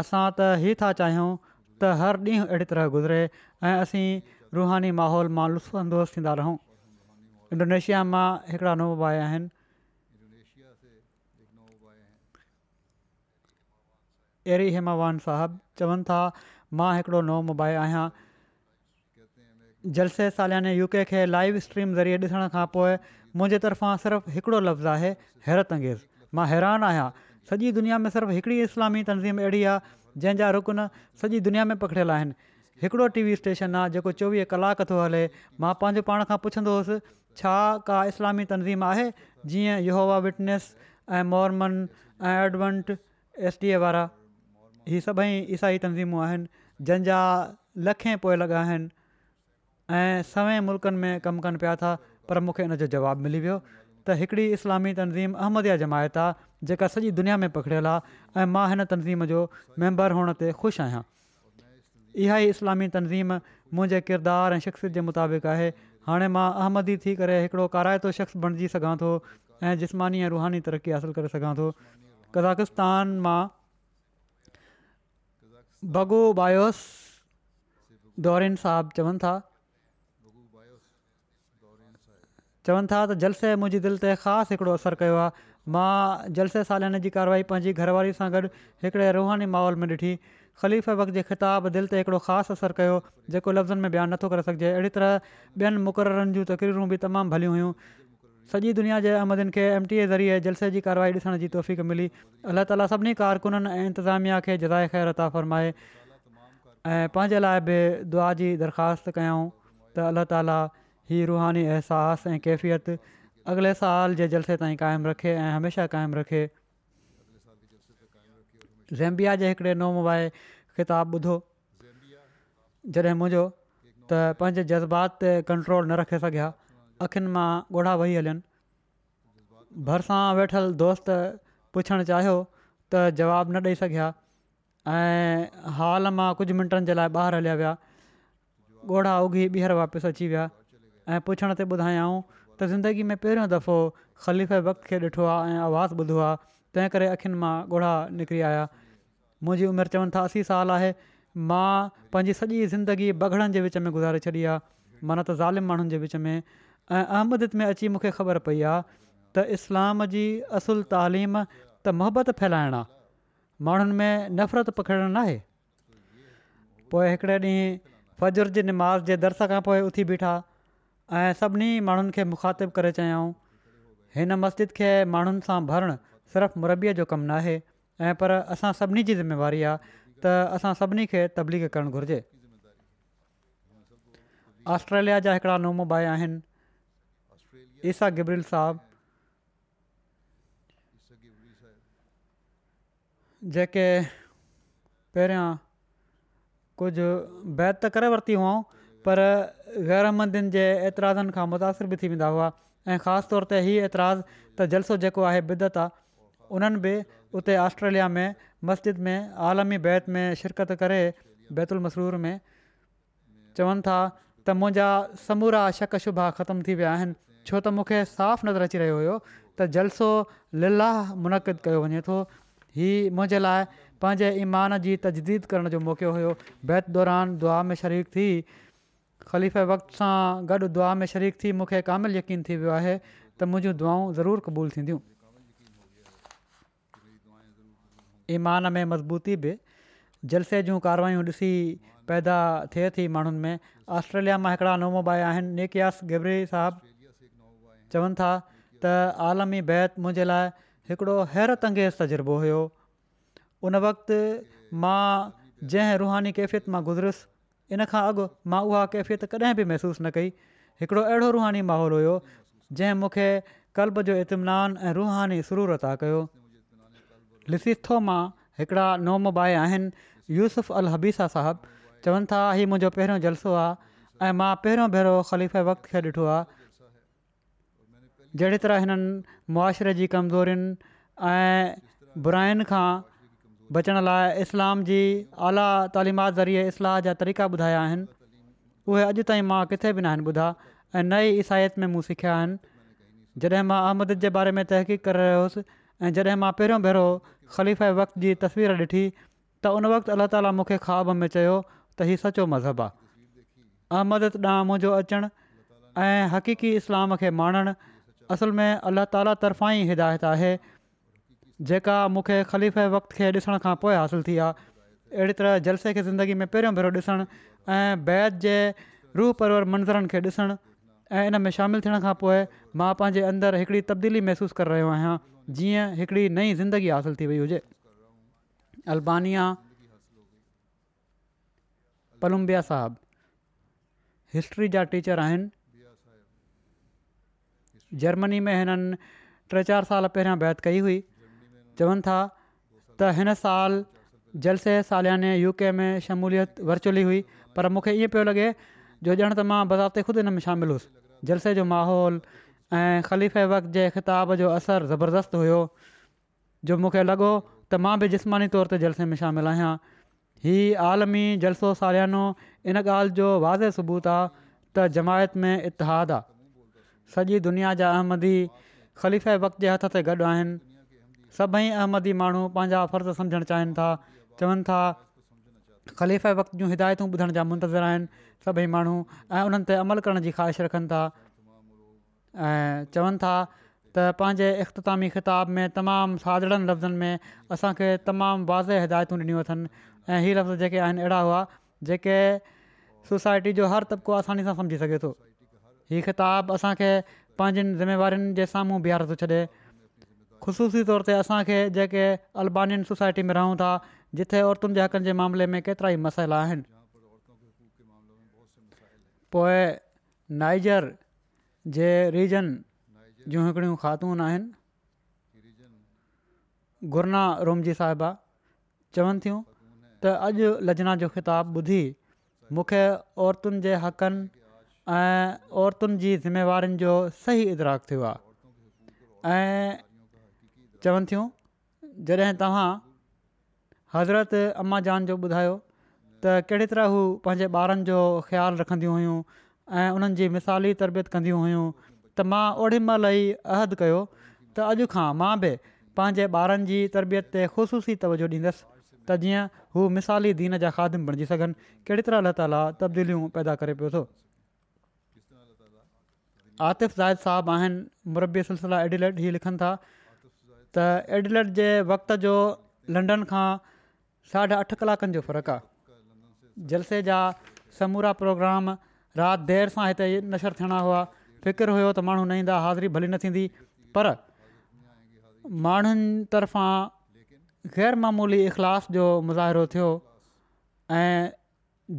असां त ई था चाहियूं त हर ॾींहुं अहिड़ी तरह गुज़रे ऐं असीं रूहानी माहौल मां लुत्फ़ुज़ु थींदा रहूं इंडोनेशिया मां हिकिड़ा नओम आहिनि एरी हेमा साहबु चवनि था मां हिकिड़ो नओम जलसे सालियाने यू के खे लाइव स्ट्रीम ज़रिए ॾिसण खां पोइ मुंहिंजे तरफ़ां सिर्फ़ु हिकिड़ो लफ़्ज़ु आहे हैरत अंगेज़ मां हैरान आहियां सॼी दुनिया में सिर्फ़ु हिकिड़ी इस्लामी तंज़ीम अहिड़ी आहे जंहिंजा रुकन सॼी दुनिया में पकड़ियल आहिनि हिकिड़ो टी वी स्टेशन आहे जेको चोवीह कलाक थो हले मां पंहिंजो पाण खां पुछंदो हुयुसि छा का इस्लामी तंज़ीम आहे जीअं इहोवा विटनेस ऐं मॉर्मन ऐं एडवंट एस टी ए वारा हीअ सभई ईसाई तंज़ीमूं आहिनि जंहिंजा लखे पोएं लॻा आहिनि ऐं सवें मुल्कनि में कमु कनि पिया था पर मूंखे इन जो जवाबु मिली वियो त हिकिड़ी इस्लामी तनज़ीम अहमद जमायत आहे जेका सॼी दुनिया में पखिड़ियल आहे ऐं मां हिन तनज़ीम जो मैंबर हुअण ते ख़ुशि आहियां इहा ई इस्लामी तनज़ीम मुंहिंजे किरदार ऐं शख़्सियत जे मुताबिक़ आहे हाणे मां अहमदी थी करे हिकिड़ो कारायतो शख़्स बणिजी सघां थो ऐं जिस्मानी ऐं रुहानी तरक़ी हासिलु करे सघां थो कज़ाकिस्तान मां बगो बायोस दौरिन साहबु चवनि था चवनि था त जलसे मुंहिंजी दिलि ते ख़ासि हिकिड़ो असरु कयो आहे मां जलसे सालान जी कार्यवाई पंहिंजी घरवारी सां गॾु हिकिड़े रूहानी माहौल में ॾिठी ख़लीफ़ वक़्त जे ख़िताब दिलि ते हिकिड़ो ख़ासि असरु कयो जेको लफ़्ज़नि में बयानु नथो करे सघिजे अहिड़ी तरह ॿियनि मुक़ररनि जूं तकरीरूं बि तमामु भलियूं हुयूं सॼी दुनिया जे अहमदन खे ए ज़रिए जलसे जी कार्यवाही ॾिसण जी तौफ़ मिली अलाह ताला सभिनी कारकुननि ऐं इंतिज़ामिया खे जज़ाए ख़ैरता फ़रमाए ऐं पंहिंजे लाइ बि दुआ जी दरख़्वास्त कयूं त अल्ला ताला हीअ रुहानी अहसासु ऐं कैफ़ियत अॻिले साल जे जलसे ताईं क़ाइमु रखे ऐं हमेशह क़ाइमु रखे ज़ेम्बिया जे हिकिड़े नओम ख़िताबु ॿुधो जॾहिं मुंहिंजो त पंहिंजे जज़्बात ते कंट्रोल न रखे सघिया अखियुनि मां ॻोढ़ा वही हलनि भरिसां वेठल दोस्त पुछणु चाहियो त जवाबु न ॾेई सघिया ऐं हाल मां कुझु मिंटनि जे लाइ ॿाहिरि हलिया विया ॻोढ़ा उघी ॿीहर वापसि अची विया ऐं पुछण ते ॿुधायऊं त ज़िंदगी में पहिरियों दफ़ो ख़लीफ़े वक्त खे ॾिठो आहे ऐं आवाज़ु ॿुधो आहे तंहिं करे अख़ियुनि मां निकिरी आया मुंहिंजी उमिरि चवनि था असी साल आहे मां पंहिंजी सॼी ज़िंदगी बगड़नि जे विच में गुज़ारे छॾी आहे माना त ज़ालिम माण्हुनि जे विच में ऐं अहमदत में अची मूंखे ख़बर पई आहे त इस्लाम जी असुलु तालीम त मोहबत फैलाइण आहे माण्हुनि में नफ़रत पखिड़णु नाहे पोइ हिकिड़े ॾींहुं फजुर जी निमाज़ दर्स खां उथी बीठा ऐं सभिनी माण्हुनि खे मुखातिबु करे चयाऊं हिन मस्जिद खे माण्हुनि सां भरणु सिर्फ़ु मुरबीअ जो कमु न आहे ऐं पर असां सभिनी जी ज़िम्मेवारी आहे त असां सभिनी खे तबलीग करणु घुरिजे ऑस्ट्रेलिया जा हिकिड़ा नमूबाई आहिनि ईसा गिब्रिल साहबु जेके पहिरियां कुझु बैत त करे वरिती हुअऊं पर ग़ैर ग़ैरमंदियुनि जे एतिराज़नि खां मुतासिर बि थी वेंदा हुआ ऐं ख़ासि तौर ते हीअ एतिराज़ त जलसो जेको आहे बिदत आहे उन्हनि बि उते ऑस्ट्रेलिया में मस्जिद में आलमी बैत में शिरकत करे बैतुल मसरूर में चवनि था त मुंहिंजा समूरा शक शुभा ख़तमु थी विया आहिनि छो त मूंखे साफ़ु नज़र अची रहियो हुयो त जलसो लिलाह मुनक़िद कयो वञे थो हीअ मुंहिंजे लाइ पंहिंजे ईमान जी तजदीद करण जो मौक़ो हुयो बैत दौरान दुआ में शरीक थी ख़लीफ़ वक़्त सां गॾु दुआ में शरीफ़ थी मूंखे कामिलु यकीन थी वियो आहे त मुंहिंजूं दुआऊं ज़रूरु क़बूलु थींदियूं ईमान में मज़बूती बि जलसे जूं कारवायूं ॾिसी पैदा थिए थी माण्हुनि में ऑस्ट्रेलिया मां हिकिड़ा नवमोबाया आहिनि नेकियास गेबर साहबु चवनि था त आलमी बैत मुंहिंजे लाइ हिकिड़ो हैरत अंगेज़ तज़ुर्बो हुयो उन वक़्ति मां जंहिं रुहानी कैफ़ियत मां गुज़रसि इन खां अॻु मां उहा कैफ़ियत कॾहिं बि محسوس न कई हिकिड़ो अहिड़ो रूहानी माहौल हुयो जंहिं मूंखे कल्ब जो इतमिनान ऐं रूहानी सुरूर आहे कयो लिसिथो थो मां हिकिड़ा नॉम बाए आहिनि यूसुफ़ अल हबीसा साहबु चवनि था हीउ मुंहिंजो पहिरियों जलसो आहे ऐं मां पहिरियों भेरो ख़लीफ़े वक़्त खे ॾिठो आहे जहिड़ी तरह हिननि मुआशरे जी ऐं बुराइनि खां बचण लाइ इस्लाम जी आला तालीमात ज़रिए इस्लाह जा तरीक़ा ॿुधाया आहिनि उहे अॼु ताईं मां किथे बि न आहिनि ॿुधा ऐं नई इसाहियत में मूं सिखिया आहिनि जॾहिं मां अहमदत जे बारे में तहक़ीक़ करे रहियो हुउसि ऐं जॾहिं मां पहिरियों भेरो ख़लीफ़ वक़्त जी तस्वीरु ॾिठी त उन वक़्तु अलाह ताला मूंखे ख़्वाब में चयो त हीउ सचो मज़हबु आहे अहमद ॾांहुं मुंहिंजो अचणु ऐं हक़ीक़ी इस्लाम खे माणणु असल में अलाह ताला तर्फ़ां ई हिदायत आहे जेका मूंखे ख़लीफ़े वक़्त खे ॾिसण खां पोइ हासिलु थी आहे अहिड़ी तरह जलसे खे ज़िंदगी में पहिरियों भेरो ॾिसणु ऐं बैत जे रूह परवर मंज़रनि खे ॾिसणु ऐं इन में शामिलु थियण खां पोइ मां पंहिंजे अंदरु हिकिड़ी तब्दीली महिसूसु करे रहियो आहियां जीअं हिकिड़ी नई ज़िंदगी हासिलु थी वई हुजे अल्बानिया पलम्बिया साहबु हिस्ट्री जा टीचर आहिनि जर्मनी में हिननि टे चारि साल बैत कई हुई चवनि था त हिन साल जलसे सालियाने यू में शमूलियत वर्चुअली हुई पर मूंखे ईअं पियो लॻे जो ॼण त मां बज़ाति ख़ुदि हिन में शामिलु हुउसि जलसे जो माहौल ऐं ख़लीफ़े वक़्तु जे ख़िताब जो असरु ज़बरदस्तु हुयो जो मूंखे लॻो त मां बि जिस्मानी तौर ते जलसे में शामिलु आहियां हीउ आलमी जलसो सालियानो इन ॻाल्हि जो वाज़े सबूत आहे त जमायत में इतिहादु आहे सॼी दुनिया जा अहमदी ख़लीफ़ वक़्त जे हथ ते गॾु आहिनि सभई अहमदी माण्हू पंहिंजा फर्ज़ सम्झणु चाहिनि था चवनि था ख़लीफ़ वक़्त जूं हिदायतूं ॿुधण जा मुंतज़र आहिनि सभई माण्हू ऐं उन्हनि ते अमल करण जी ख़्वाहिश रखनि था ऐं चवनि था त पंहिंजे इख़्तितामी ख़िताब में तमामु साधड़नि लफ़्ज़नि में असांखे तमामु वाज़े हिदायतूं ॾिनियूं अथनि ऐं इहे लफ़्ज़ जेके आहिनि अहिड़ा हुआ जेके सोसाइटी जो हर तबिको आसानी सां सम्झी सघे थो हीअ किताब असांखे पंहिंजनि ज़िमेवारियुनि जे साम्हूं बीहारे थो छॾे ख़ुसूसी तौर ते असांखे जेके अल्बानियन सोसाइटी में रहूं था जिते औरतुनि जे हक़नि जे मामले में केतिरा ई मसइला आहिनि पोइ नाइजर जे रीजन जूं हिकिड़ियूं ख़ातून आहिनि गुरना रोमजी साहिबा चवनि थियूं त अॼु लजना जो ख़िताबु ॿुधी मूंखे औरतुनि जे हक़नि ऐं औरतुनि जी ज़िमेवारिनि जो सही इदराकु थियो आहे चवनि थियूं जॾहिं तव्हां हज़रत अम्मा जान जो ॿुधायो त कहिड़ी तरह हू पंहिंजे ॿारनि जो ख़्यालु रखंदियूं हुयूं ऐं उन्हनि जी मिसाली तरबियत कंदियूं हुयूं त मां ओॾी महिल ई अहद कयो त अॼु खां मां बि पंहिंजे ॿारनि जी तरबियत ते ख़ुशूसी तवजो ॾींदसि त जीअं हू मिसाली दीन जा खादिम बणिजी सघनि कहिड़ी तरह लताला तब्दीलियूं पैदा करे पियो थो आतिफ़ ज़ाइद साहबु आहिनि मुरबी सिलसिला एडिलेट लट लिखनि था त एडलड जे वक़्त जो लंडन खां साढा अठ कलाकनि जो फ़र्क़ु आहे जलसे जा समूरा प्रोग्राम राति देरि सां हिते नशर थियणा हुआ फ़िक्रु हुयो त माण्हू न ईंदा हाज़िरी भली न थींदी पर माण्हुनि तरफ़ां ग़ैरमूली इख़लास जो मुज़ाहिरो थियो ऐं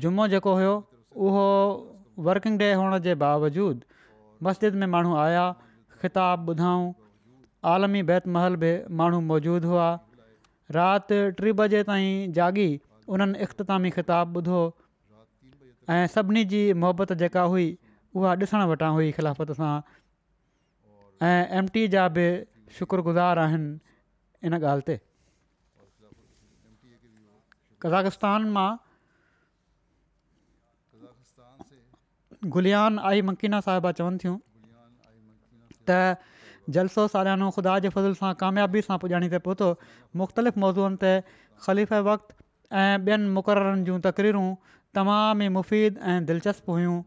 जुमो जेको हुयो उहो वर्किंग डे हुअण जे बावजूद मस्जिद में माण्हू आया ख़िताब ॿुधऊं आलमी बैत महल बि माण्हू मौजूदु हुआ राति टी बजे ताईं जाॻी उन्हनि इख़्तामी ख़िताबु ॿुधो ऐं सभिनी जी मुहबत जेका हुई उहा ॾिसणु वटां हुई ख़िलाफ़त सां ऐं एम टी जा बि शुक्रगुज़ार आहिनि इन ॻाल्हि ते कज़ाकिस्तान मां गुलियान आई मकीना साहिबा चवनि थियूं त जलसो सालानो ख़ुदा जे फज़ल सां कामयाबी सां पुॼाणी ते पहुतो मुख़्तलिफ़ मौज़ूअ ते ख़लीफ़ वक़्तु ऐं ॿियनि मुक़ररनि जूं तकरीरूं तमामु ई मुफ़ीद ऐं दिलचस्प हुयूं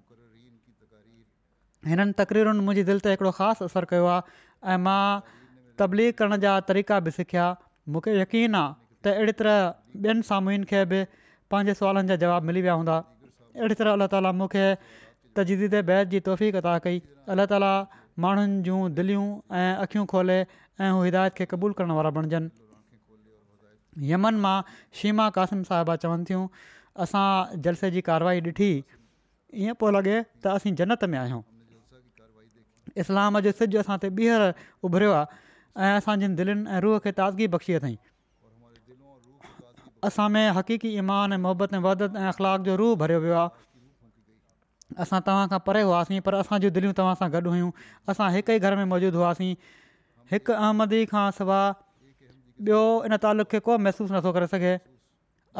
हिननि तकरीरुनि मुंहिंजी दिलि ते हिकिड़ो ख़ासि असरु कयो आहे मां तबलीग करण जा तरीक़ा बि सिखिया मूंखे यकीन आहे त अहिड़ी तरह ॿियनि साम्हूंनि खे बि पंहिंजे सुवालनि जा जवाब मिली विया हूंदा अहिड़ी तरह अलाह ताला मूंखे तजदीद बैदि तौफ़ीक़ कई अलाह ताला माण्हुनि जूं दिलियूं ऐं अखियूं खोले ऐं हू हिदायत खे क़बूल करण वारा बणिजनि यमन मां शीमा क़ासिम साहिबा चवनि थियूं असां जलसे जी कार्यवाई ॾिठी ईअं पियो लॻे त असीं जनत में आहियूं इस्लाम जो सिॼु असां ते ॿीहर उभरियो आहे ऐं असां जिन दिलनि ऐं रूह खे ताज़गी बख़्शीअ तईं असां में हक़ीक़ी ईमान ऐं मोहबत ऐं मदद ऐं अख़लाक जो रूह भरियो वियो आहे असां तव्हां खां परे हुआसीं पर असांजी दिलियूं तव्हां सां गॾु हुयूं असां हिकु ई घर में मौजूदु हुआसीं हिकु अहमदी खां सवाइ ॿियो इन तालुक़ खे को महसूसु नथो करे सघे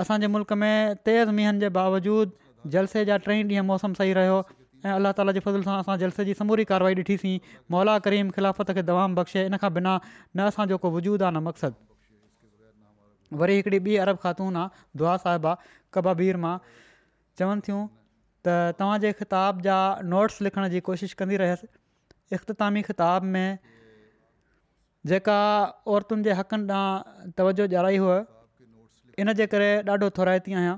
असांजे मुल्क में तेज़ मींहनि जे बावजूदु जलसे जा टे ॾींहं मौसमु सही रहियो ऐं अलाह ताला जे फज़ल सां असां जलसे जी समूरी कारवाई ॾिठीसीं मौला करीम ख़िलाफ़त खे दवाम बख़्शे इन खां बिना न असांजो को वजूदु आहे न मक़सदु वरी हिकिड़ी ॿी अरब ख़ातून आहे दुआ साहिबा कबाबीर मां चवनि थियूं त तव्हांजे ख़िताब जा नोट्स लिखण जी कोशिशि कंदी रहियसि इख़्तितामी ख़िताब में जेका औरतुनि जे हक़नि ॾांहुं तवजो ॾियाराई हुअ इन जे करे ॾाढो थोराए आहियां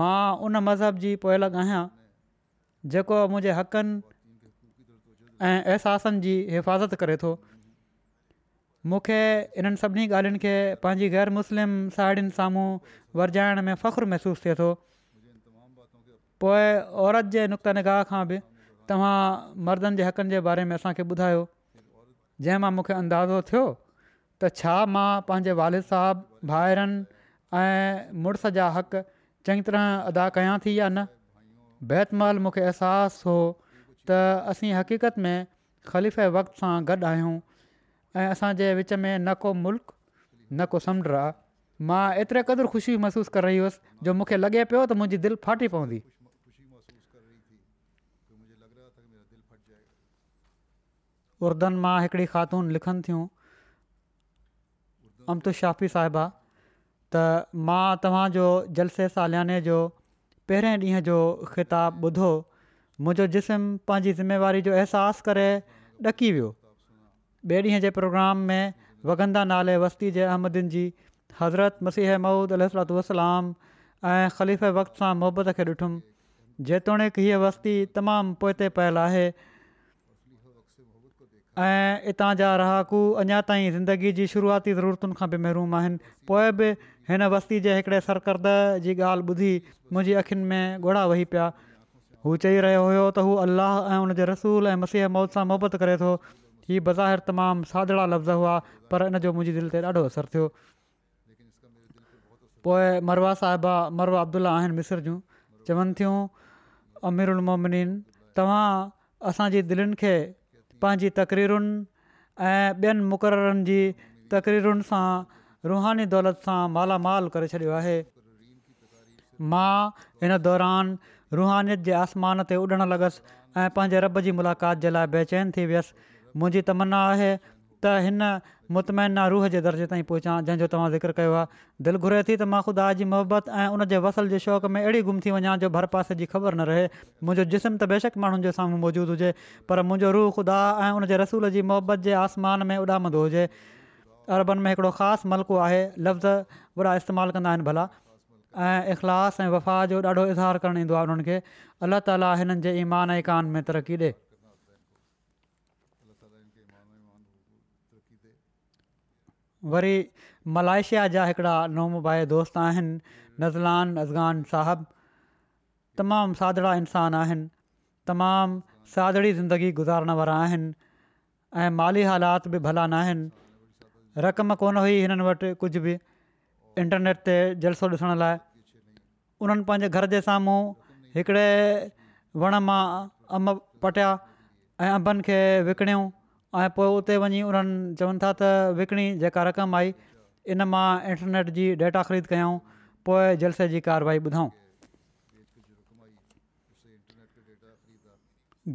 मां उन मज़हब जी पोयल आहियां जेको मुंहिंजे हक़नि ऐं अहसासनि जी हिफ़ाज़त करे थो मूंखे इन्हनि सभिनी ॻाल्हियुनि खे पंहिंजी ग़ैर मुस्लिम साहेड़ियुनि साम्हूं वरजाइण में फ़खुरु महसूसु थिए थो पोइ औरत जे नुक़्त निगाह खां बि तव्हां मर्दनि जे हक़नि जे बारे में असांखे ॿुधायो जंहिं मां मूंखे अंदाज़ो थियो त छा मां पंहिंजे वारिद साहिबु भाइरनि ऐं मुड़ुस जा हक़ चङी तरह अदा कयां थी या न बैत महल मूंखे अहसासु हो त असीं हक़ीक़त में ख़लीफ़ वक़्त सां गॾु आहियूं ऐं असांजे विच में न को मुल्क़ न को समुंड आहे मां एतिरे क़दुरु ख़ुशी महिसूसु रही हुअसि जो मूंखे लॻे पियो त मुंहिंजी दिलि फाटी पवंदी उर्दन मां हिकिड़ी ख़ातून लिखनि थियूं अमतु शाफ़ी साहिबा त मां तव्हांजो जलसे सालियाने जो पहिरें ॾींहं जो ख़िताबु ॿुधो मुंहिंजो जिस्म पंहिंजी ज़िमेवारी जो अहसासु करे ॾकी वियो ॿिए ॾींहं जे प्रोग्राम में वगंदा नाले वस्ती जे अहमदिन जी हज़रत मसीह महूद अल वसलाम ऐं ख़लीफ़ वक़्त सां मुहबत खे ॾिठुमि जेतोणीकि हीअ वस्ती तमामु पोइते पयल आहे ऐं इतां जा रहाकू अञा ताईं ज़िंदगीअ जी शुरूआती ज़रूरतुनि खां बि महरुम आहिनि पोइ बि हिन वस्ती जे हिकिड़े सरकर्द जी ॻाल्हि ॿुधी मुंहिंजी अख़ियुनि में घोड़ा वही पिया हू चई रहियो हुयो त हू अलाह ऐं हुनजे रसूल ऐं मसीह मौत सां मुहबत करे थो हीअ बज़ाहिर तमामु सादड़ा लफ़्ज़ हुआ पर इन जो मुंहिंजी दिलि ते ॾाढो असरु थियो पोइ मरवा साहिबा मरवा अब्दुला आहिनि मिस्र जूं चवनि थियूं अमिर तव्हां असांजी दिलनि पंहिंजी तक़रीरुनि ऐं ॿियनि मुक़ररनि जी तक़रीरुनि सां रुहानी दौलत सां मालामाल करे छॾियो आहे मां हिन दौरान रुहानीअ जे आसमान ते उॾण लॻसि ऐं पंहिंजे रब जी मुलाक़ात जे लाइ बेचैन थी वियसि मुंहिंजी तमना आहे त हिन मुतमैना रूह जे दर्जे ताईं पहुचां जंहिंजो तव्हां ज़िक्र कयो आहे दिलि घुरे थी त मां ख़ुदा जी मोहबत ऐं उन वसल जे शौक़ में अहिड़ी गुम थी वञा जो भर पासे जी ख़बर न रहे मुंहिंजो जिस्म त बेशक माण्हुनि जे साम्हूं मौजूदु हुजे पर मुंहिंजो रूह ख़ुदा ऐं उन रसूल जी मोहबत जे आसमान में उॾामंदो हुजे अरबनि में हिकिड़ो ख़ासि मलिको आहे लफ़्ज़ वॾा इस्तेमालु कंदा आहिनि भला ऐं इख़लास ऐं वफ़ा जो ॾाढो इज़हार करणु ईंदो आहे उन्हनि खे अल्ला ताला हिननि जे ईमान ऐं कान में तरक़ी ॾे वरी मलाइशिया जा हिकिड़ा नौमबाई दोस्त आहिनि नज़लान अज़गान साहिबु तमामु सादड़ा इंसान आहिनि तमामु सादड़ी ज़िंदगी गुज़ारण वारा आहिनि माली हालात बि भला न आहिनि रक़म कोन हुई हिननि वटि कुझु बि इंटरनेट ते जलसो ॾिसण लाइ उन्हनि पंहिंजे घर जे साम्हूं हिकिड़े वण मां अंब पटिया ऐं अंबनि खे ऐं पोइ उते वञी उन्हनि चवनि था त विकिणी जेका रक़म आई इन मां इंटरनेट जी डेटा ख़रीद कयूं पोइ जलसे जी कार्यवाही ॿुधऊं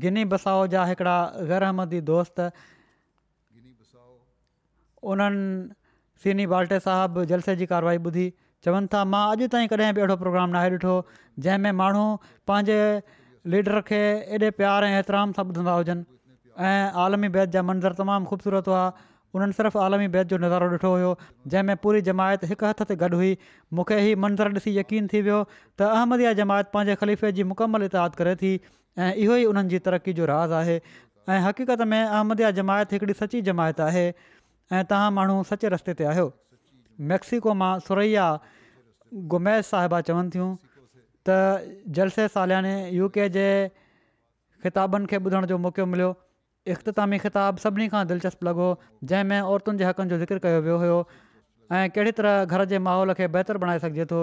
गिनी बसाओ जा हिकिड़ा गैरहमदी दोस्त उन्हनि सीनी बाल्टे साहबु जलसे जी कार्यवाही ॿुधी चवनि था मां अॼु ताईं कॾहिं बि अहिड़ो प्रोग्राम नाहे ॾिठो जंहिंमें माण्हू पंहिंजे लीडर खे एॾे प्यार ऐं एतराम सां ॿुधंदा हुजनि ऐं आलमी बैत जा मंज़र तमामु ख़ूबसूरत हुआ उन्हनि सिर्फ़ु आलमी बैत जो नज़ारो ॾिठो हुयो जंहिंमें पूरी जमायत हिकु हथ ते गॾु हुई मूंखे हीअ मंज़र ॾिसी यकीन थी वियो त अहमदिया जमायत पंहिंजे ख़लीफ़े जी मुकमल इताद करे थी ऐं इहो ई उन्हनि जी तरक़ी जो राज़ आहे ऐं हक़ीक़त में अहमदिया जमायत हिकिड़ी सची जमायत आहे ऐं तव्हां माण्हू सचे रस्ते ते आहियो मैक्सिको मां सुरैया गुमैश साहिबा चवनि थियूं त जलसे सालियाने यू के जे ख़िताबनि खे ॿुधण जो मौक़ो मिलियो इख़्तितामी ख़िताबु सभिनी खां दिलचस्पु लॻो जंहिंमें औरतुनि जे हक़नि जो ज़िक्र कयो वियो हुयो ऐं कहिड़ी तरह घर जे माहौल खे बहितरु बणाए सघिजे थो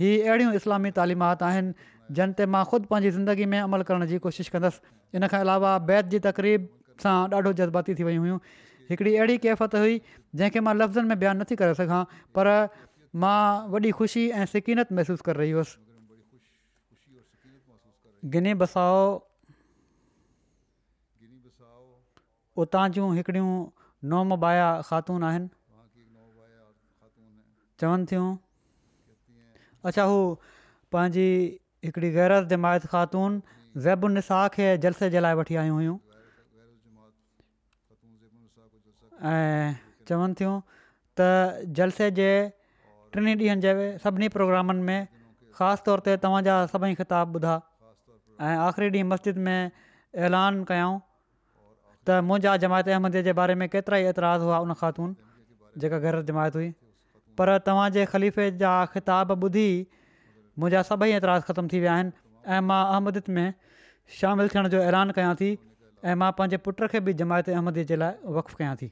हीअ अहिड़ियूं इस्लामी तालीमात आहिनि जंहिं ते मां ख़ुदि पंहिंजी ज़िंदगी में अमल करण जी कोशिशि कंदसि इन खां अलावा बैत जी तकरीब सां ॾाढो जज़्बाती थी वियूं हुयूं हिकिड़ी अहिड़ी केफ़त हुई जंहिंखे मां लफ़्ज़नि में बयानु नथी करे सघां पर मां वॾी ख़ुशी ऐं सिकीनत महिसूसु करे रही हुयसि गिनी बसाओ उतां जूं हिकिड़ियूं नोम बाया ख़ातून आहिनि चवनि थियूं अच्छा हू पंहिंजी हिकिड़ी गैरत जमायत ख़ातून ज़ैब उन निसाह खे जलसे जे लाइ वठी आयूं हुयूं ऐं चवनि थियूं त जलसे जे टिनि ॾींहंनि जे सभिनी प्रोग्रामनि में ख़ासि तौर ते तव्हांजा सभई ख़िताब ॿुधा ऐं आख़िरी ॾींहुं मस्जिद में ऐलान कयाऊं त मुंहिंजा जमायत अहमदीअ जे बारे में केतिरा ई एतिराज़ु हुआ उन ख़ातून जेका घर जमायत हुई पर तव्हांजे ख़लीफ़े जा ख़िताब ॿुधी मुंहिंजा सभई एतिराज़ ख़तमु थी विया आहिनि ऐं मां अहमद में शामिलु थियण जो ऐलान कयां थी ऐं मां पंहिंजे पुट खे बि जमायत अहमदीअ जे लाइ वफ़ु कयां थी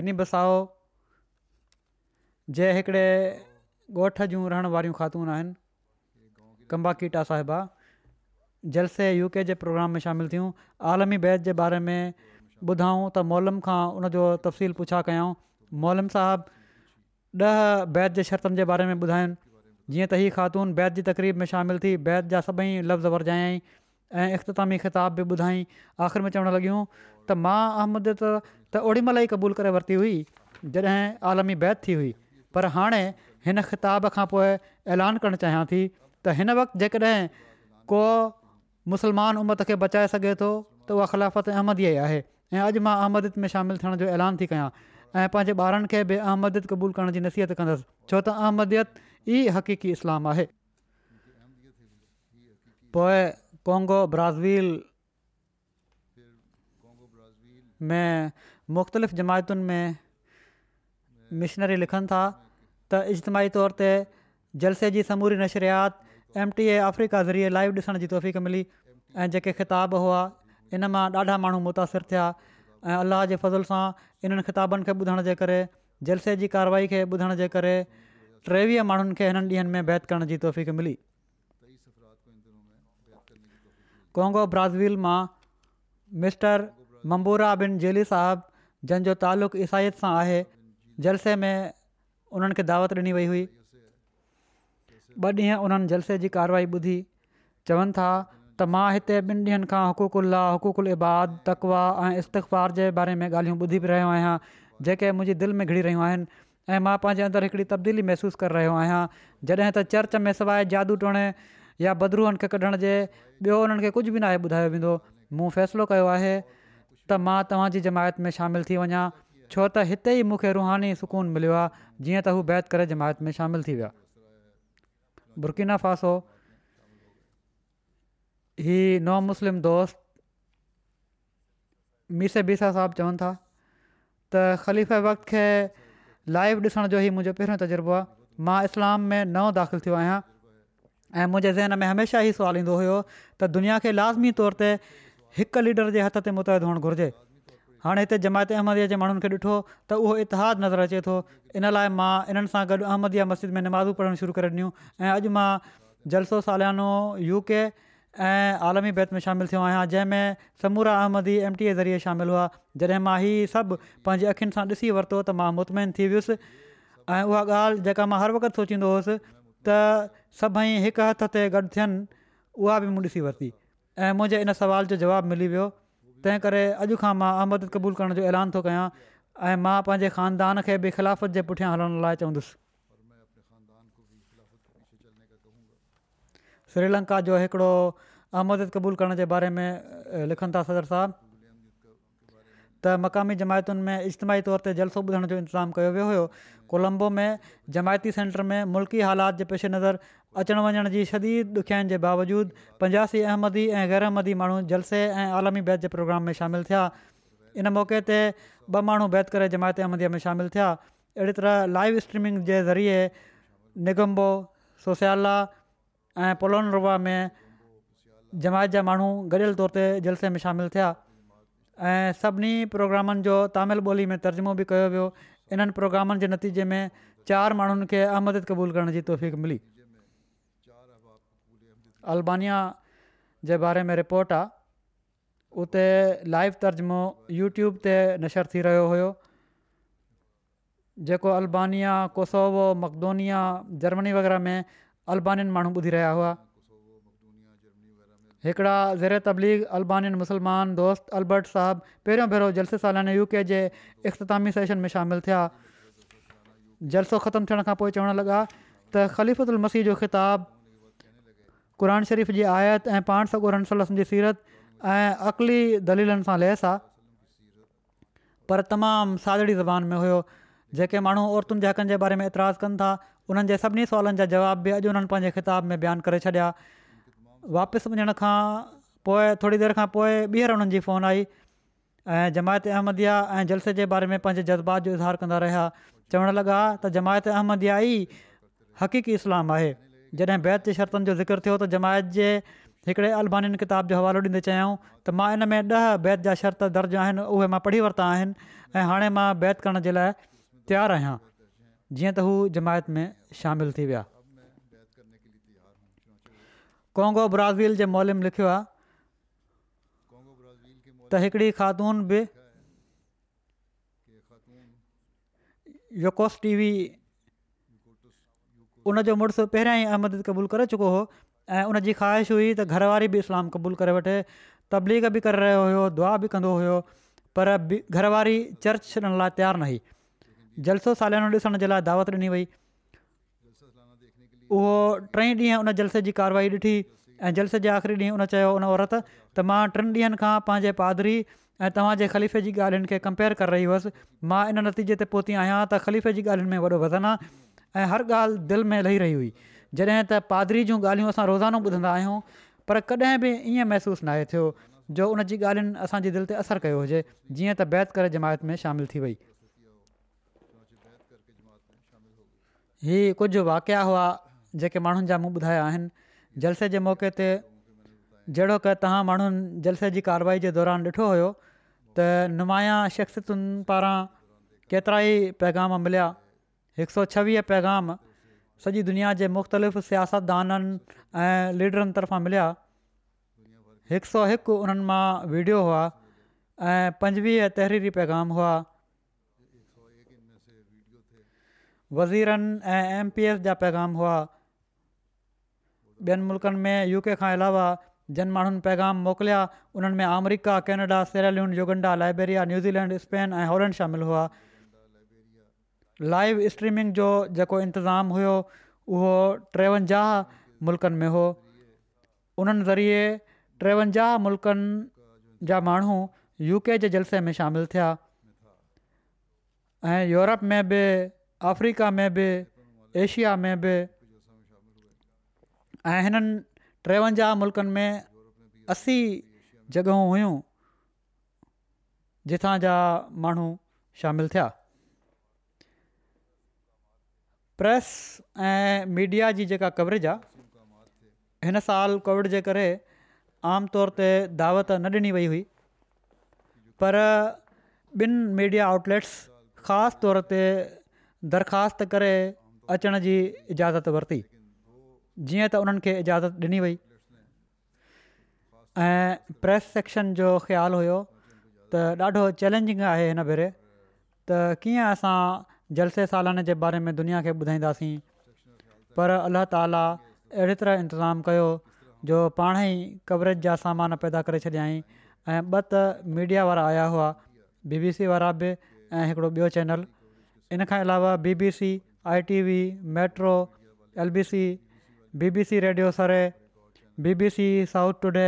गिनी बसाओ जे हिकिड़े ॻोठ जूं रहण वारियूं ख़ातून आहिनि कंबाकिटा साहिबा जलसे यू के जे प्रोग्राम में शामिलु थियूं आलमी बैत जे बारे में ॿुधाऊं त मौलम खां उनजो तफ़सील पुछा कयूं मौलम साहिबु ॾह बैत जे शर्तनि जे बारे में ॿुधा जीअं त हीअ ख़ातून बैत जी तकरीब में शामिलु थी बैत जा सभई लफ़्ज़ वरिजायाई ऐं इख़्तितामी ख़िताबु बि ॿुधायईं आख़िरि में चवणु लॻियूं त मां अहमद त ओड़ी महिल ई क़बूल करे वरिती हुई जॾहिं आलमी बैत थी हुई पर हाणे हिन ख़िताब खां पोइ ऐलान करणु चाहियां थी त हिन वक़्तु जेकॾहिं को मुसलमान उमत खे बचाए सघे थो त उहा ख़िलाफ़त अहमदीअ जी आहे ऐं अॼु मां अहमदत में शामिलु थियण जो ऐलान थी कयां ऐं पंहिंजे ॿारनि खे बि अहमदियत क़बूल करण जी नसीहत कंदुसि छो त अहमदीअ ई हक़ीक़ी इस्लाम आहे पोइ पोंगो ब्राज़ील में मुख़्तलिफ़ जमायतुनि में मिशनरी लिखनि था त इजतमाही तौर ते जलसे जी समूरी नशरियात एम टी ए अफ्रीका ज़रिए लाइव ॾिसण जी तौफ़ु मिली ऐं जेके ख़िताब हुआ इन मां ॾाढा माण्हू मुतासिर थिया ऐं अलाह जे फ़ज़ुल सां इन्हनि ख़िताबनि खे ॿुधण जे करे जलसे जी कार्यवाई खे ॿुधण जे करे टेवीह माण्हुनि खे हिननि ॾींहनि में बैत करण जी तौफ़ु मिली कोंगो ब्राज़ील मां मिस्टर मंबूरा बिन जेली साहबु जंहिंजो तालुक़ु ईसाइत सां आहे जलसे में उन्हनि दावत ॾिनी वई हुई ॿ ॾींहं उन्हनि जलसे जी कारवाई ॿुधी चवनि था त मां हिते ॿिनि ॾींहंनि खां हुक़ुकु अल्ला हुकुकुल इबाद तक़वा ऐं इस्तक़ार जे बारे में ॻाल्हियूं ॿुधी बि रहियो आहियां जेके मुंहिंजी दिलि में घिरी रहियूं आहिनि ऐं मां पंहिंजे अंदरु हिकिड़ी तब्दीली महिसूसु करे रहियो आहियां जॾहिं त चर्च में सवाइ जादू टोणे या बदरूहन खे कढण जे ॿियो हुननि खे कुझु बि न ॿुधायो वेंदो मूं फ़ैसिलो कयो आहे त मां तव्हांजी जमायत में शामिलु थी वञा छो त हिते ई मूंखे रुहानी सुकून मिलियो आहे जीअं त हू बैत करे जमायत में शामिलु थी विया बुर्किना फासो ही नओं मुस्लिम दोस्त मिसे बीसा साहिबु चवनि था त ख़लीफ़ वक़्त खे लाइव ॾिसण जो ई मुंहिंजो पहिरियों तजुर्बो आहे मां इस्लाम में नओं दाख़िलु थियो आहियां ऐं मुंहिंजे ज़हन में हमेशह ई सुवालु ईंदो हुयो त दुनिया खे लाज़मी तौर ते हिकु लीडर जे हथ ते मुतैद हुअणु घुरिजे हाणे हिते जमायत अहमदीअ जे माण्हुनि खे ॾिठो त उहो इतिहाद नज़र अचे थो इन लाइ मां इन्हनि सां गॾु मस्जिद में नमाज़ूं पढ़णु शुरू करे ॾिनियूं ऐं अॼु मां जलसो सालियानो यू के ऐं आलमी बैत में शामिलु थियो आहियां जंहिंमें समूरा अहमदी एम टी ए ज़रिए शामिलु हुआ जॾहिं मां हीउ सभु पंहिंजी अखियुनि सां ॾिसी वरितो त मां थी वियुसि ऐं उहा ॻाल्हि जेका मां हर वक़्तु सोचींदो हुयुसि त सभई हिकु हथ ते गॾु थियनि उहा बि मूं ॾिसी वरिती ऐं मुंहिंजे इन सवाल जो जवाबु मिली वियो तंहिं करे अॼु खां मां अहमद क़बूल करण जो ऐलान थो कयां ऐं मां पंहिंजे ख़ानदान खे बि ख़िलाफ़त जे पुठियां हलण लाइ चवंदुसि श्रीलंका जो हिकिड़ो अहमद क़बूल करण जे बारे में लिखनि था सदर साहिबु त मक़ामी जमायतुनि में इजमाही तौर ते जलसो ॿुधण जो इंतज़ाम कयो वियो हुयो कोलम्बो में जमायती सेंटर में मुल्की हालात जे पेशे नज़र अचण वञण जी शदीद ॾुखिया जे बावजूदि पंजासी अहमदी ऐं ग़ैर अहमदी माण्हू जलसे ऐं आलमी बैत जे प्रोग्राम में शामिलु थिया इन मौक़े ते ॿ माण्हू बैत करे जमायत अहमदीअ में शामिलु थिया अहिड़ी तरह लाइव स्ट्रीमिंग जे ज़रिए निगम्बो सोसियाला ऐं रुवा में जमायत जा माण्हू गॾियल तौर ते जलसे में शामिलु थिया ऐं सभिनी प्रोग्रामनि जो तामिल ॿोली में तर्जुमो बि कयो वियो इन्हनि प्रोग्रामनि जे नतीजे में चारि माण्हुनि खे अहमद क़बूल करण जी तौफ़ीक़ मिली अल्ानिया जे बारे में रिपोर्ट आहे उते लाइव یوٹیوب यूट्यूब ते नशर थी रहियो हुयो जेको अल्बानिया कोसोवो मकदोनिया जर्मनी वग़ैरह में अल्बानियुनि माण्हू ॿुधी रहिया हुआ हिकिड़ा ज़ेर तबलीग अल्बानियुनि मुस्लमान दोस्त अल्बर्ट साहिबु पहिरियों पहिरियों जलसे सालाने यू के जे इख़्तामी सेशन में शामिलु थिया जलसो ख़तमु थियण खां पोइ चवणु लॻा त ख़लीफ़ुदुल मसीह जो ख़िताबु क़ुर शरीफ़ जी आयत ऐं पाण सगुर रनसोल जी सीरत ऐं अक़ली दलीलनि सां लेस आहे पर तमामु सादड़ी ज़बान में हुयो जेके माण्हू औरतुनि जे हक़नि जे बारे में एतिराज़ु कनि था उन्हनि जे सभिनी सवालनि जा जवाब बि अॼु उन्हनि पंहिंजे ख़िताब में बयानु करे छॾिया वापसि वञण खां पोइ थोरी देरि खां पोइ ॿीहर उन्हनि जी फोन आई ऐं जमायत अहमदिया ऐं जलसे जे बारे में पंहिंजे जज़्बात जो इज़हार कंदा रहिया चवणु लॻा त जमायत अहमदिया ई हक़ीक़ी इस्लाम आहे जॾहिं बैत जे शर्तनि जो ज़िक्र थियो त जमायत जे हिकिड़े अल्बानि किताब जो हवालो ॾींदे चयऊं त मां इन में ॾह बैत जा शर्त दर्ज आहिनि उहे मां पढ़ी वरिता आहिनि ऐं हाणे मां बैत करण जे लाइ तयारु आहियां जीअं त हू जमायत में शामिलु थी विया कोन्गो ब्राज़ील जे मोलम लिखियो आहे त हिकिड़ी ख़ातून बि यूकोस्टी वी उनजो मुड़ुसु पहिरियां ई अहमद क़बूल करे चुको हो ऐं उन जी ख़्वाहिश हुई त घरवारी बि इस्लाम क़बूल करे वठे तबलीग बि करे रहियो हुयो दुआ बि कंदो हुयो पर बि घरवारी चर्च छॾण लाइ तयारु न आई जलसो सालानो ॾिसण जे लाइ दावत ॾिनी वई उहो टई ॾींहं उन जलसे जी कार्यवाही ॾिठी ऐं जलसे जे आख़िरी ॾींहुं उन चयो उन औरत त मां टिनि ॾींहनि खां पंहिंजे पादरी ऐं तव्हांजे ख़लीफ़े जी ॻाल्हियुनि खे कंपेयर करे रही हुअसि मां इन नतीजे ते पहुती आहियां त ख़लीफ़े जी ॻाल्हियुनि में वॾो वज़न आहे ऐं हर ॻाल्हि दिलि में लही रही हुई जॾहिं त पादरी जूं ॻाल्हियूं असां रोज़ानो ॿुधंदा आहियूं पर कॾहिं बि ईअं महिसूसु नाहे थियो जो उन जी ॻाल्हियुनि असांजी दिलि ते असरु कयो हुजे जीअं त बैत कर जमायत में शामिलु थी वई हीउ कुझु वाकिया हुआ जेके माण्हुनि जा मूं ॿुधाया आहिनि जलसे जे मौके ते जहिड़ो क तव्हां माण्हुनि जलसे जी कार्यवाही जे दौरान ॾिठो हुयो त नुमाया शख़्सियतुनि पारां केतिरा ई पैगाम मिलिया हिकु सौ छवीह पैगाम सॼी दुनिया जे मुख़्तलिफ़ सियासतदाननि ऐं लीडरनि तरफ़ां मिलिया हिकु सौ हिकु उन्हनि मां वीडियो हुआ ऐं पंजवीह तहरीरी पैगाम हुआ वज़ीरनि ऐं एम पी एस जा पैगाम हुआ ॿियनि मुल्कनि में यूके के खां अलावा जिन माण्हुनि पैगाम मोकिलिया उन्हनि में अमरीका Canada सेलालून Uganda Liberia New Zealand Spain ऐं होलैंड शामिलु हुआ लाइव स्ट्रीमिंग जो जेको इंतिज़ामु हुयो उहो टेवंजाह मुल्कनि में हो उन्हनि ज़रिए टेवंजाह मुल्कनि जा माण्हू यूके जे जलसे में शामिलु थिया ऐं यूरोप में बि अफ्रीका में बि एशिया में बि ऐं हिननि टेवंजाह मुल्कनि में असी जॻहियूं हुयूं जिथां जा माण्हू शामिलु थिया प्रेस ऐं मीडिया जी जेका कवरेज आहे हिन साल कोविड जे करे तौर ते दावत न ॾिनी वई हुई पर ॿिनि मीडिया आउटलेट्स ख़ासि तौर ते दरख़्वास्त करे अचण जी इजाज़त वरिती जीअं त उन्हनि खे इजाज़त ॾिनी वई ऐं प्रेस सेक्शन जो ख़्यालु हुयो त ॾाढो चैलेंजिंग आहे हिन भेरे त कीअं असां जलसे सालाने जे बारे में दुनिया खे ॿुधाईंदासीं पर अलाह ताला अहिड़े तरह इंतिज़ामु कयो जो पाणेई कवरेज जा सामान पैदा करे छॾियईं ऐं ॿ त मीडिआ वारा आया हुआ बी बी सी वारा बि ऐं हिकिड़ो ॿियो चैनल इन खां अलावा B I Metro L B radio Surrey B South Today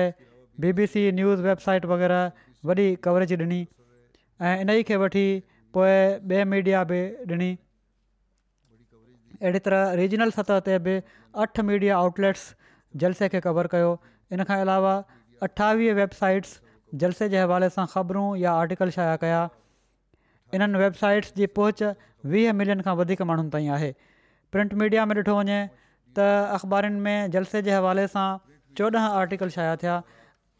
B news website वग़ैरह वॾी कवरेज ॾिनी ऐं इन ई खे वठी पोइ ॿिए मीडिया बि ॾिनी अहिड़ी तरह रीजनल सतह ते बि अठ मीडिया आउटलेट्स जलसे खे कवर कयो इन खां अलावा अठावीह वेबसाइट्स जलसे जे हवाले सां ख़बरूं या आर्टिकल शाया कया इन्हनि वेबसाइट्स जी पहुच वीह मिलियन खां वधीक माण्हुनि ताईं आहे प्रिंट मीडिया में ॾिठो वञे त अख़बारुनि में जलसे जे हवाले सां चोॾहं आर्टिकल शाया थिया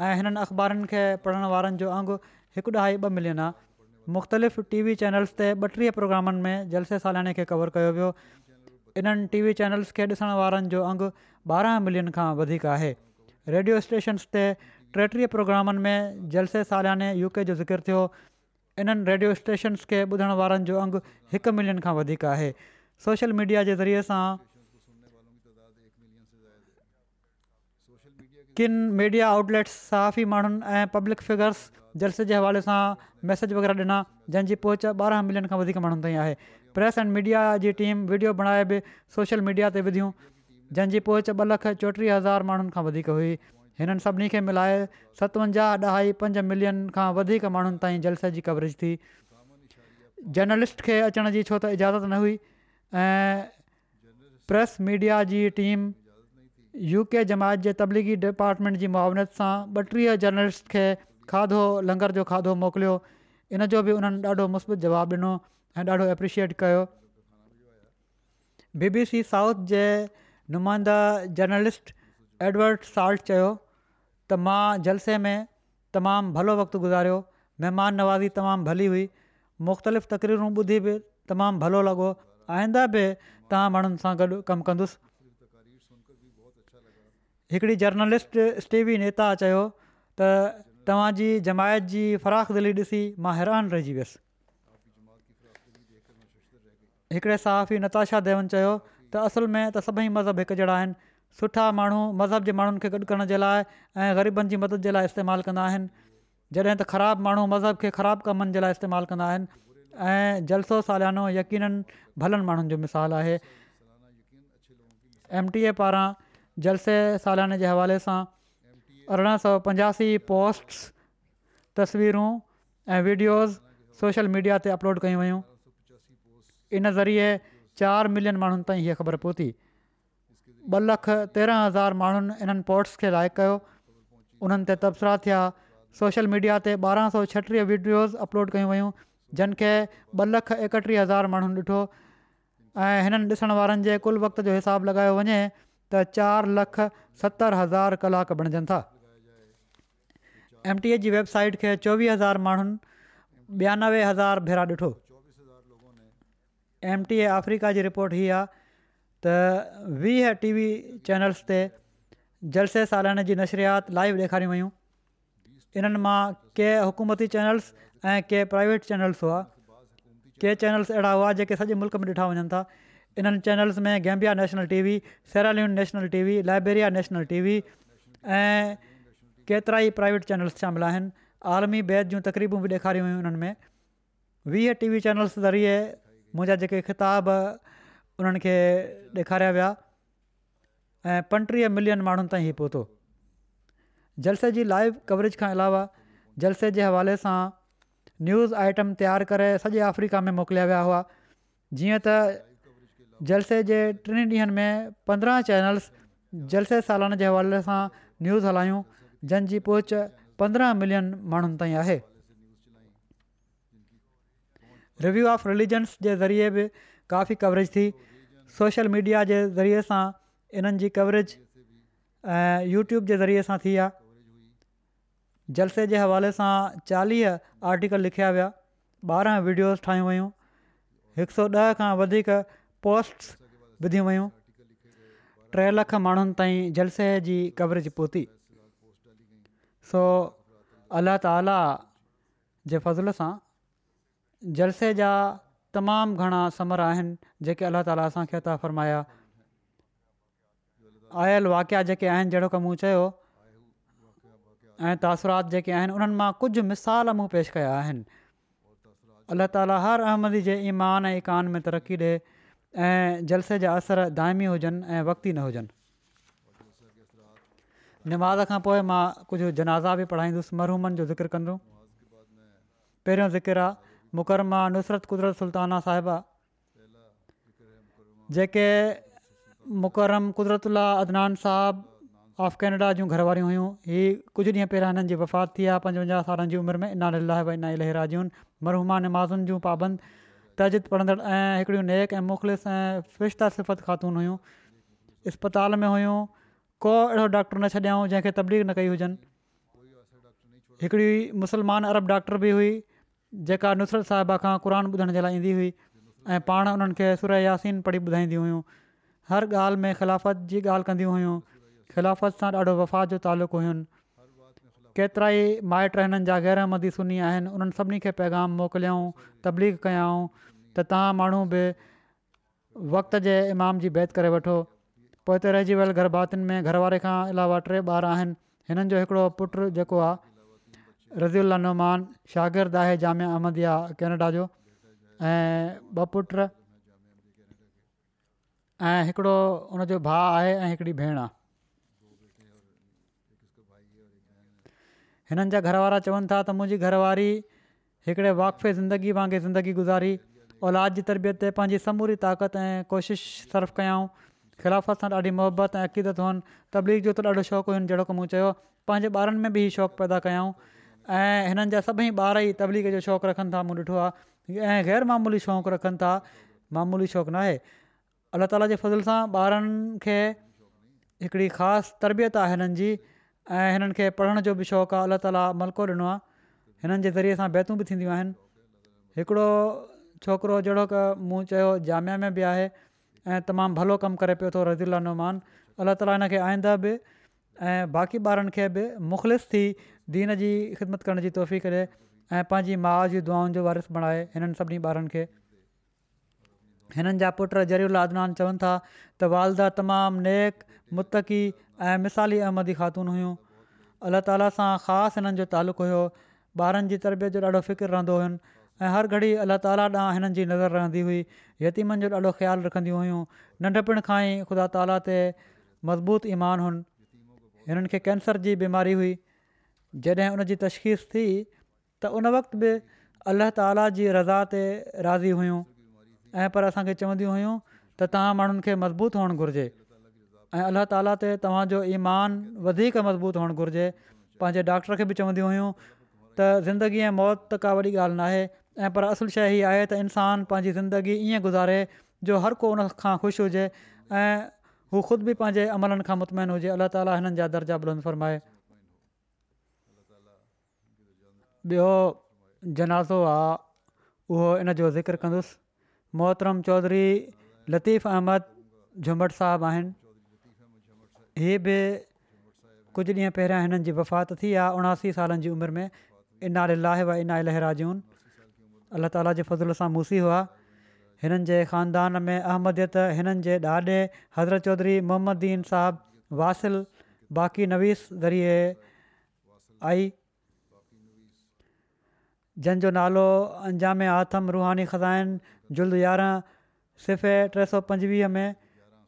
ऐं हिननि अख़बारनि खे पढ़ण वारनि जो अंगु हिकु ॾह ॿ मिलियन आहे मुख़्तलिफ़ ٹی وی चैनल्स ते ॿटीह प्रोग्रामनि में जलसे सालाने खे कवर कयो वियो इन्हनि टीवी चैनल्स खे ॾिसण वारनि जो अघु ॿारहं मिलियन खां वधीक आहे रेडियो स्टेशन्स ते टेटीह प्रोग्रामनि में जलसे सालाने यू के जो ज़िक्र थियो इन्हनि रेडियो स्टेशन्स खे ॿुधण वारनि जो अंगु हिकु मिलियन खां वधीक आहे सोशल मीडिया जे ज़रिए सां किन मीडिया आउटलेट्स साफ़ी माण्हुनि ऐं पब्लिक फिगर्स जलसे जे हवाले सां मैसेज वग़ैरह ॾिना जंहिंजी पहुच ॿारहं मिलियन खां वधीक माण्हुनि ताईं आहे प्रेस एंड मीडिया जी टीम वीडियो बणाए बि सोशल मीडिया ते विधियूं जंहिंजी पोच ॿ लख चोटीह हज़ार माण्हुनि खां वधीक हुई हिननि सभिनी खे मिलाए सतवंजाह ॾह पंज मिलियन खां वधीक माण्हुनि ताईं जलसे जी कवरेज थी जर्नलिस्ट खे अचण जी छो त इजाज़त न हुई ऐं प्रेस मीडिया जी टीम यू के जमायत जे तबलीगी डिपार्टमेंट जी मुआवनत सां ॿटीह जर्नलिस्ट खे खाधो लंगर जो खाधो मोकिलियो इन जो बि उन्हनि ॾाढो मुस्बत जवाबु ॾिनो ऐं ॾाढो एप्रिशिएट कयो बी बी सी साउथ जे नुमाइंदा जर्नलिस्ट एडवर्ड साल्ट चयो त मां जलसे में तमामु भलो वक़्तु गुज़ारियो महिमान नवाज़ी तमामु भली हुई मुख़्तलिफ़ तकरीरूं ॿुधी बि तमामु भलो लॻो आईंदा बि तव्हां माण्हुनि सां गॾु कमु कंदुसि हिकिड़ी जर्नलिस्ट स्टेवी नेता चयो त तव्हांजी जमायत जी फराख़ दिली ॾिसी मां हैरान रहिजी वियसि हिकिड़े सहाफ़ी नताशा देवन चयो त असुल में त सभई मज़हब हिकु जहिड़ा आहिनि सुठा माण्हू मज़हब जे माण्हुनि खे गॾु करण जे लाइ ऐं ग़रीबनि जी मदद जे लाइ इस्तेमालु कंदा आहिनि जॾहिं त ख़राबु माण्हू मज़हब खे ख़राबु कमनि जे लाइ इस्तेमालु कंदा आहिनि ऐं जलसो सालियानो यकीननि भलनि माण्हुनि जो मिसालु आहे एम टी ए पारां जलसे सालाने जे हवाले सां अरड़हं सौ पंजासी पोस्ट्स तस्वीरूं ऐं वीडियोज़ सोशल मीडिया ते अपलोड कयूं वयूं इन ज़रिए चारि मिलियन माण्हुनि ताईं हीअ ख़बर पहुती ॿ लख तेरहं हज़ार माण्हुनि इन्हनि पोस्ट्स खे लाइक कयो उन्हनि ते तबसरा थिया सोशल मीडिया ते ॿारहं सौ छटीह वीडियोज़ अपलोड कयूं वयूं जिन खे ॿ लख एकटीह हज़ार माण्हुनि ॾिठो ऐं हिननि ॾिसण वारनि जे कुल वक़्त जो हिसाब लॻायो वञे त चारि लख सतरि हज़ार कलाक बणिजनि था एम टी ए जी वेबसाइट खे चोवीह हज़ार माण्हुनि ॿियानवे हज़ार भेरा ॾिठो एम टी ए अफ्रीका जी रिपोर्ट हीअ आहे त वीह टी वी चैनल्स ते जलसे सालन जी नशरियात लाइव ॾेखारियूं वयूं इन्हनि मां के हुकूमती चैनल्स ऐं के प्राइवेट चैनल्स हुआ के चैनल्स अहिड़ा हुआ जेके सॼे मुल्क में ॾिठा वञनि था इन्हनि चैनल्स में Gambia national TV सेलालून national TV Liberia national TV ऐं केतिरा ई प्राइवेट चैनल्स शामिल आहिनि आलमी बैत जूं तकरीबूं बि ॾेखारियूं हुयूं उन्हनि में वीह टी वी चैनल्स ज़रिए मुंहिंजा जेके ख़िताब उन्हनि खे ॾेखारिया विया ऐं पंटीह मिलियन माण्हुनि ताईं हीउ पहुतो जलसे जी लाइव कवरेज खां अलावा जलसे जे हवाले सां न्यूज़ आइटम तयारु करे सॼे अफ्रीका में मोकिलिया विया हुआ जीअं त जलसे जे टिनि ॾींहनि में पंद्रहं चैनल्स जलसे सालान जे हवाले सां न्यूज़ हलायूं जंहिंजी पहुच पंद्रहं मिलियन माण्हुनि ताईं आहे रिव्यू ऑफ रिलीजन्स जे ज़रिए बि काफ़ी कवरेज थी सोशल मीडिया जे ज़रिए सां इन्हनि जी कवरेज ऐं यूट्यूब जे ज़रिए सां थी आहे जलसे जे हवाले सां चालीह आर्टिकल लिखिया विया ॿारहं वीडियोस ठाहियूं वयूं हिकु सौ ॾह खां पोस्ट्स विधियूं वयूं टे लख माण्हुनि ताईं जलसे जी कवरेज पहुती सो अलाह ताला जे फ़ज़ल सां जलसे जा तमामु घणा समर आहिनि जेके अलाह ताला असांखे अता फ़रमाया आयल वाकिया जेके आहिनि जहिड़ो की मूं चयो ऐं तासुरात जेके आहिनि उन्हनि मां कुझु मिसाल मूं पेश कया आहिनि अलाह ताला हर अहमदी जे ईमान ऐं कान में तरक़ी ॾिए ऐं जलसे जा असर दाइमी हुजनि ऐं वक़्तु न हुजनि नमाज़ खां पोइ मां कुझु जनाज़ा बि पढ़ाईंदुसि मरहूमनि जो ज़िक्र कंदुमि पहिरियों ज़िक्र आहे मुकरमा नुसरत कुदरत सुल्ताना साहिबा जेके मुकरम कुदरत ला अदनान साहबु ऑफ कैनेडा जूं घर वारियूं हुयूं हीअ कुझु ॾींहं पहिरियां हिननि जी वफ़ात थी आहे पंजवंजाह सालनि जी उमिरि में इनालीला वना इलहरा जन मरहूमा नमाज़ुनि जूं तजिद पढ़ंदड़ ऐं हिकिड़ियूं नेक ऐं मुख़लिस ऐं फिश्ता सिफ़त ख़ातून हुयूं इस्पताल में हुयूं को अहिड़ो डॉक्टर न छॾियाऊं जंहिंखे तबलीग न कई हुजनि हिकिड़ी मुसलमान अरब डॉक्टर बि हुई जेका नुसरत साहिबा खां क़रान ॿुधण जे लाइ ईंदी हुई ऐं पाण उन्हनि खे सुर यासीन पढ़ी ॿुधाईंदी हुयूं हर ॻाल्हि में ख़िलाफ़त जी ॻाल्हि कंदियूं हुयूं ख़िलाफ़त सां ॾाढो वफ़ा जो तालुक़ु केतिरा ई माइट हिननि जा ग़ैर अहमदी सुनी आहिनि उन्हनि सभिनी खे पैगाम मोकिलियाऊं तबलीग कयाऊं त तव्हां माण्हू बि वक़्त जे इमाम जी बैत करे वठो पोइ हिते रहिजी वियल में घर वारे खां अलावा टे ॿार आहिनि हिननि जो हिकिड़ो पुटु जेको आहे नुमान शागिर्दु आहे जामिया अहमद आहे जो ऐं ॿ पुट ऐं हिकिड़ो भाउ भेण आहे हिननि जा घरवारा चवनि था त मुंहिंजी घरवारी हिकिड़े वाक़फ़े ज़िंदगी वांगुरु ज़िंदगी गुज़ारी औलाद जी तरबियत ते पंहिंजी समूरी ताक़त ऐं कोशिशि सर्फ़ कयूं ख़िलाफ़त सां ॾाढी मोहबत ऐं अक़ीदत हुअनि तबलीग जो त ॾाढो शौंक़ु हुयो जहिड़ो की मूं चयो पंहिंजे ॿारनि में बि ई शौक़ु पैदा कयऊं ऐं हिननि जा सभई ॿार ई तबलीग जो शौक़ु रखनि था मूं ॾिठो आहे ऐं ग़ैरमामूली शौक़ु रखनि था मामूली शौक़ु न अलाह ताला जे फज़िल सां ॿारनि खे हिकिड़ी ख़ासि तरबियत आहे हिननि ऐं हिननि खे पढ़ण जो बि शौक़ु आहे अलाह मलको ॾिनो आहे हिननि जे ज़रिए सां बैतूं बि थींदियूं आहिनि हिकिड़ो छोकिरो जहिड़ो की मूं चयो जामिया में बि आहे ऐं तमामु भलो कमु करे पियो थो रज़ील नुमान अलाह ताला हिन खे आईंदा बि ऐं बाक़ी ॿारनि खे बि मुख़लिस थी दीन जी ख़िदमत करण जी तोहफ़ी करे ऐं पंहिंजी माउ जी दुआनि जो वारिस बणाए हिननि सभिनी ॿारनि खे हिननि जा पुट जरी आदनान चवनि था त वालदा तमामु नेक मुतक़ी ऐं मिसाली अहमदी ख़ातून हुयूं अल्लाह ताला सां ख़ासि हिननि जो तालुक़ु हुयो ॿारनि जी तरबियत जो ॾाढो फ़िक्रु रहंदो हुयुमि ऐं हर घड़ी अलाह ताली ॾांहुं हिननि जी नज़र रहंदी हुई यतीमनि जो ॾाढो ख़्यालु रखंदियूं हुयूं नंढपण खां ई ख़ुदा ताला ते मज़बूत ईमान हुनि हिननि खे कैंसर जी बीमारी हुई जॾहिं उन जी तशख़ीस थी त उन वक़्त बि अलाह ताला जी रज़ा ते राज़ी हुयूं ऐं पर असांखे चवंदियूं हुयूं त तव्हां माण्हुनि मज़बूत हुअणु घुरिजे ऐं अलाह ताला ते तव्हांजो ईमान वधीक मज़बूत हुअणु घुर्जे पंहिंजे डॉक्टर खे बि चवंदियूं हुयूं त मौत त का वॾी ॻाल्हि न ऐं पर असुलु शइ हीअ आहे त इंसानु पंहिंजी ज़िंदगी ईअं गुज़ारे जो हर को उन खां ख़ुशि हुजे ऐं हू ख़ुदि बि पंहिंजे अमलनि खां मुतमिन हुजे अलाह ताला हिननि जा दर्जा बुलंद फ़रमाए ॿियो जनाज़ो आहे उहो इन जो ज़िकर कंदुसि मोहतरम चौधरी लतीफ़ अहमद साहबु आहिनि हीअ बि कुझु ॾींहं पहिरियां हिननि जी वफ़ात थी आहे उणासी सालनि जी उमिरि में इना लाह व इना लहराजून अला ताला जे फज़ुल सां मूसी हुआ हिननि जे ख़ानदान में अहमदियत हिननि जे ॾाॾे हज़रत चौधरी मोहम्मद दीन साहबु वासिल बाक़ी नवीस ज़रिए आई जंहिंजो नालो अंजाम आथम रुहानी ख़ज़ाइन जुल्द यारहं सिफ़े टे सौ पंजवीह में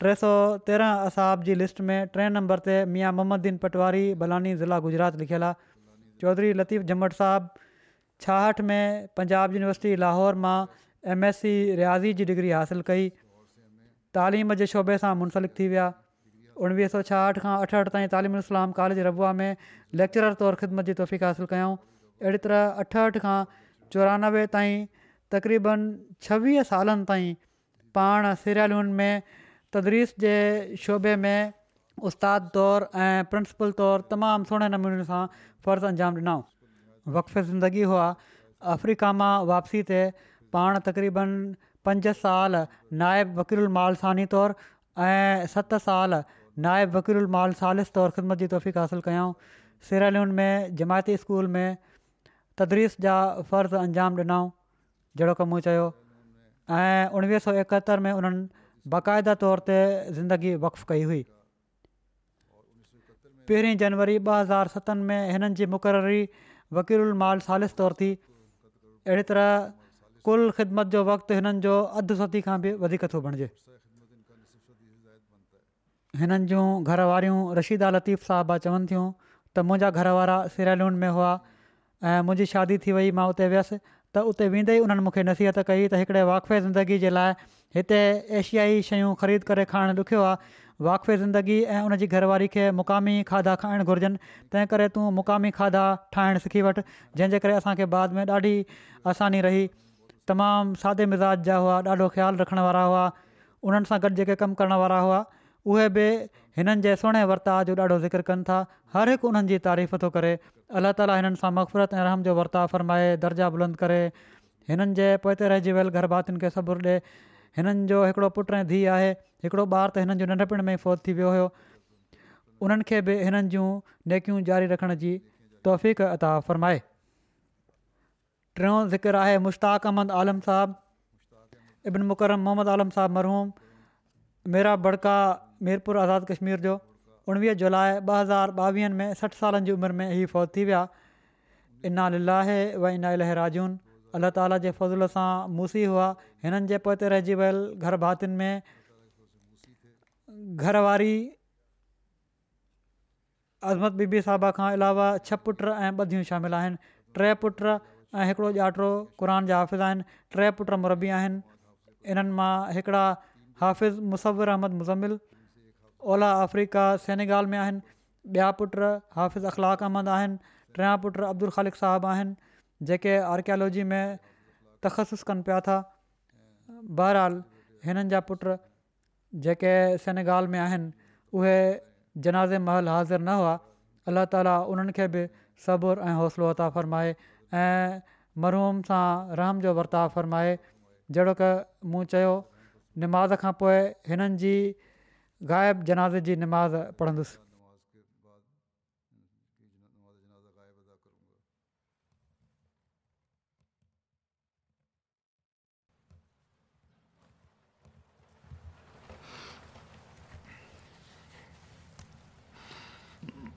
टे सौ तेरहं असाब जी लिस्ट में टे नंबर ते मिया मोहम्मद दीन पटवारी बलानी ज़िला गुजरात लिखियलु आहे चौधरी लतीफ़ झमट साहबु छाहठि में पंजाब यूनिवर्सिटी लाहौर मां एम एस सी रियाज़ी जी डिग्री हासिलु कई तालीम जे शोभे सां मुंसलिक थी विया उणिवीह सौ छाहठि खां अठहठि ताईं तालिम इस्लाम कॉलेज रबुआ में लेक्चर तौरु ख़िदमत जी तफ़ीक़ु हासिलु कयूं अहिड़ी तरह अठहठि खां चोरानवे ताईं तक़रीबन छवीह सालनि ताईं पाण में तदरीस जे शोबे में उस्ताद तौरु ऐं प्रिंसिपल तौरु तमामु सुहिणे नमूने सां फ़र्ज़ु अंजाम ॾिनऊं वक़फ़े ज़िंदगी हुआ अफ्रीका मां वापसी ते पाण तक़रीबन पंज साल नाइबु ॿकीरुमालसानी तौरु ऐं सत साल नाइबु माल सालिस तौरु ख़िदमत जी तौफ़ीक़ासिल कयऊं सिरालियुनि में जमायती स्कूल में तदरीस जा फ़र्ज़ु अंजाम ॾिनऊं जहिड़ो कमु चयो ऐं उणिवीह सौ एकहतरि में उन्हनि बाक़ाइदा तौर ते ज़िंदगी वक़ कई हुई पहिरीं जनवरी ॿ हज़ार सतनि में हिननि जी मुक़ररी वकीलु माल ख़ालिस तौरु थी अहिड़ी तरह कुल ख़िदमत जो वक़्ति हिननि जो अधु सदी खां बि वधीक थो बणिजे हिननि जूं घर वारियूं रशीदा लतीफ़ु साहबा चवनि थियूं त मुंहिंजा घरवारा सिरालून में हुआ ऐं मुंहिंजी शादी थी वई मां उते वियसि त उते वेंदे ई उन्हनि मूंखे नसीहत कई त हिकिड़े वाक़फ़े ज़िंदगी जे लाइ हिते एशियाई शयूं ख़रीद करे खाइणु ॾुखियो आहे वाक़फ़े ज़िंदगी ऐं उनजी घरवारी खे मुक़ामी खाधा खाइणु घुरजनि तंहिं करे तूं मुक़ामी खाधा ठाहिण सिखी वठि जंहिंजे करे असांखे बाद में ॾाढी आसानी रही तमामु सादे मिज़ाज जा हुआ ॾाढो ख़्यालु रखण वारा हुआ उन्हनि सां गॾु जेके कमु करण वारा हुआ उहे बि हिननि जे सुहिणे जो ॾाढो ज़िक्र कनि था हर हिकु उन्हनि जी तारीफ़ थो करे अलाह ताला हिननि सां मक़फ़रत ऐं रहम जो वर्ता फ़रमाए दर्जा बुलंद करे हिननि जे रहिजी वियल घर खे सबुरु ॾे हिननि जो हिकिड़ो पुटु ऐं धीउ आहे हिकिड़ो ॿारु त हिननि जो नंढपिण में फ़ौज थी वियो हुयो उन्हनि खे बि हिननि जूं नेकियूं जारी रखण जी तौफ़ अता फ़रमाए टियों ज़िक्र आहे मुश्ताक अहमद आलम साहबु इब्न मुकरम मोहम्मद आलम साहबु मरहूम मेरा बड़का मीरपुर आज़ादु कश्मीर जो उणिवीह जुलाई ॿ हज़ार ॿावीहनि में सठि सालनि जी उमिरि में इहे फ़ौज थी विया इना लाहे व इना इलहराजून अलाह ताला जे फ़ज़ूल सां मूसी हुआ हिननि जे पोइ ते रहिजी वियल घर भातियुनि में घरवारी अज़मत बीबी साहबा खां अलावा छह पुट ऐं ॿधियूं शामिल आहिनि टे पुट ऐं हिकिड़ो ॾाढो क़ुर जा हाफ़िज़ आहिनि टे पुट मुरबी आहिनि इन्हनि मां हिकिड़ा हाफ़िज़ मुसर अहमद मुज़मिल ओलह अफ्रीका सेनेगाल में आहिनि ॿिया पुट हाफ़िज़ अखलाक़हमद आहिनि टिया पुटु अब्दुल ख़ालिक़ साहबु आहिनि जेके आर्कियालोजी में तख़सुसु कनि पिया था बहरहाल हिननि जा पुट जेके सेनेगाल में आहिनि उहे जनाज़े महल हाज़िर न हुआ अल्ला ताली उन्हनि खे बि सब्रु ऐं हौसलो अता फ़रमाए ऐं मरहूम सां रहम जो वर्ता फ़रमाए जहिड़ो की मूं चयो निमाज़ खां पोइ हिननि जी ग़ाइबु जनाज़ जी निमाज़ पढ़ंदुसि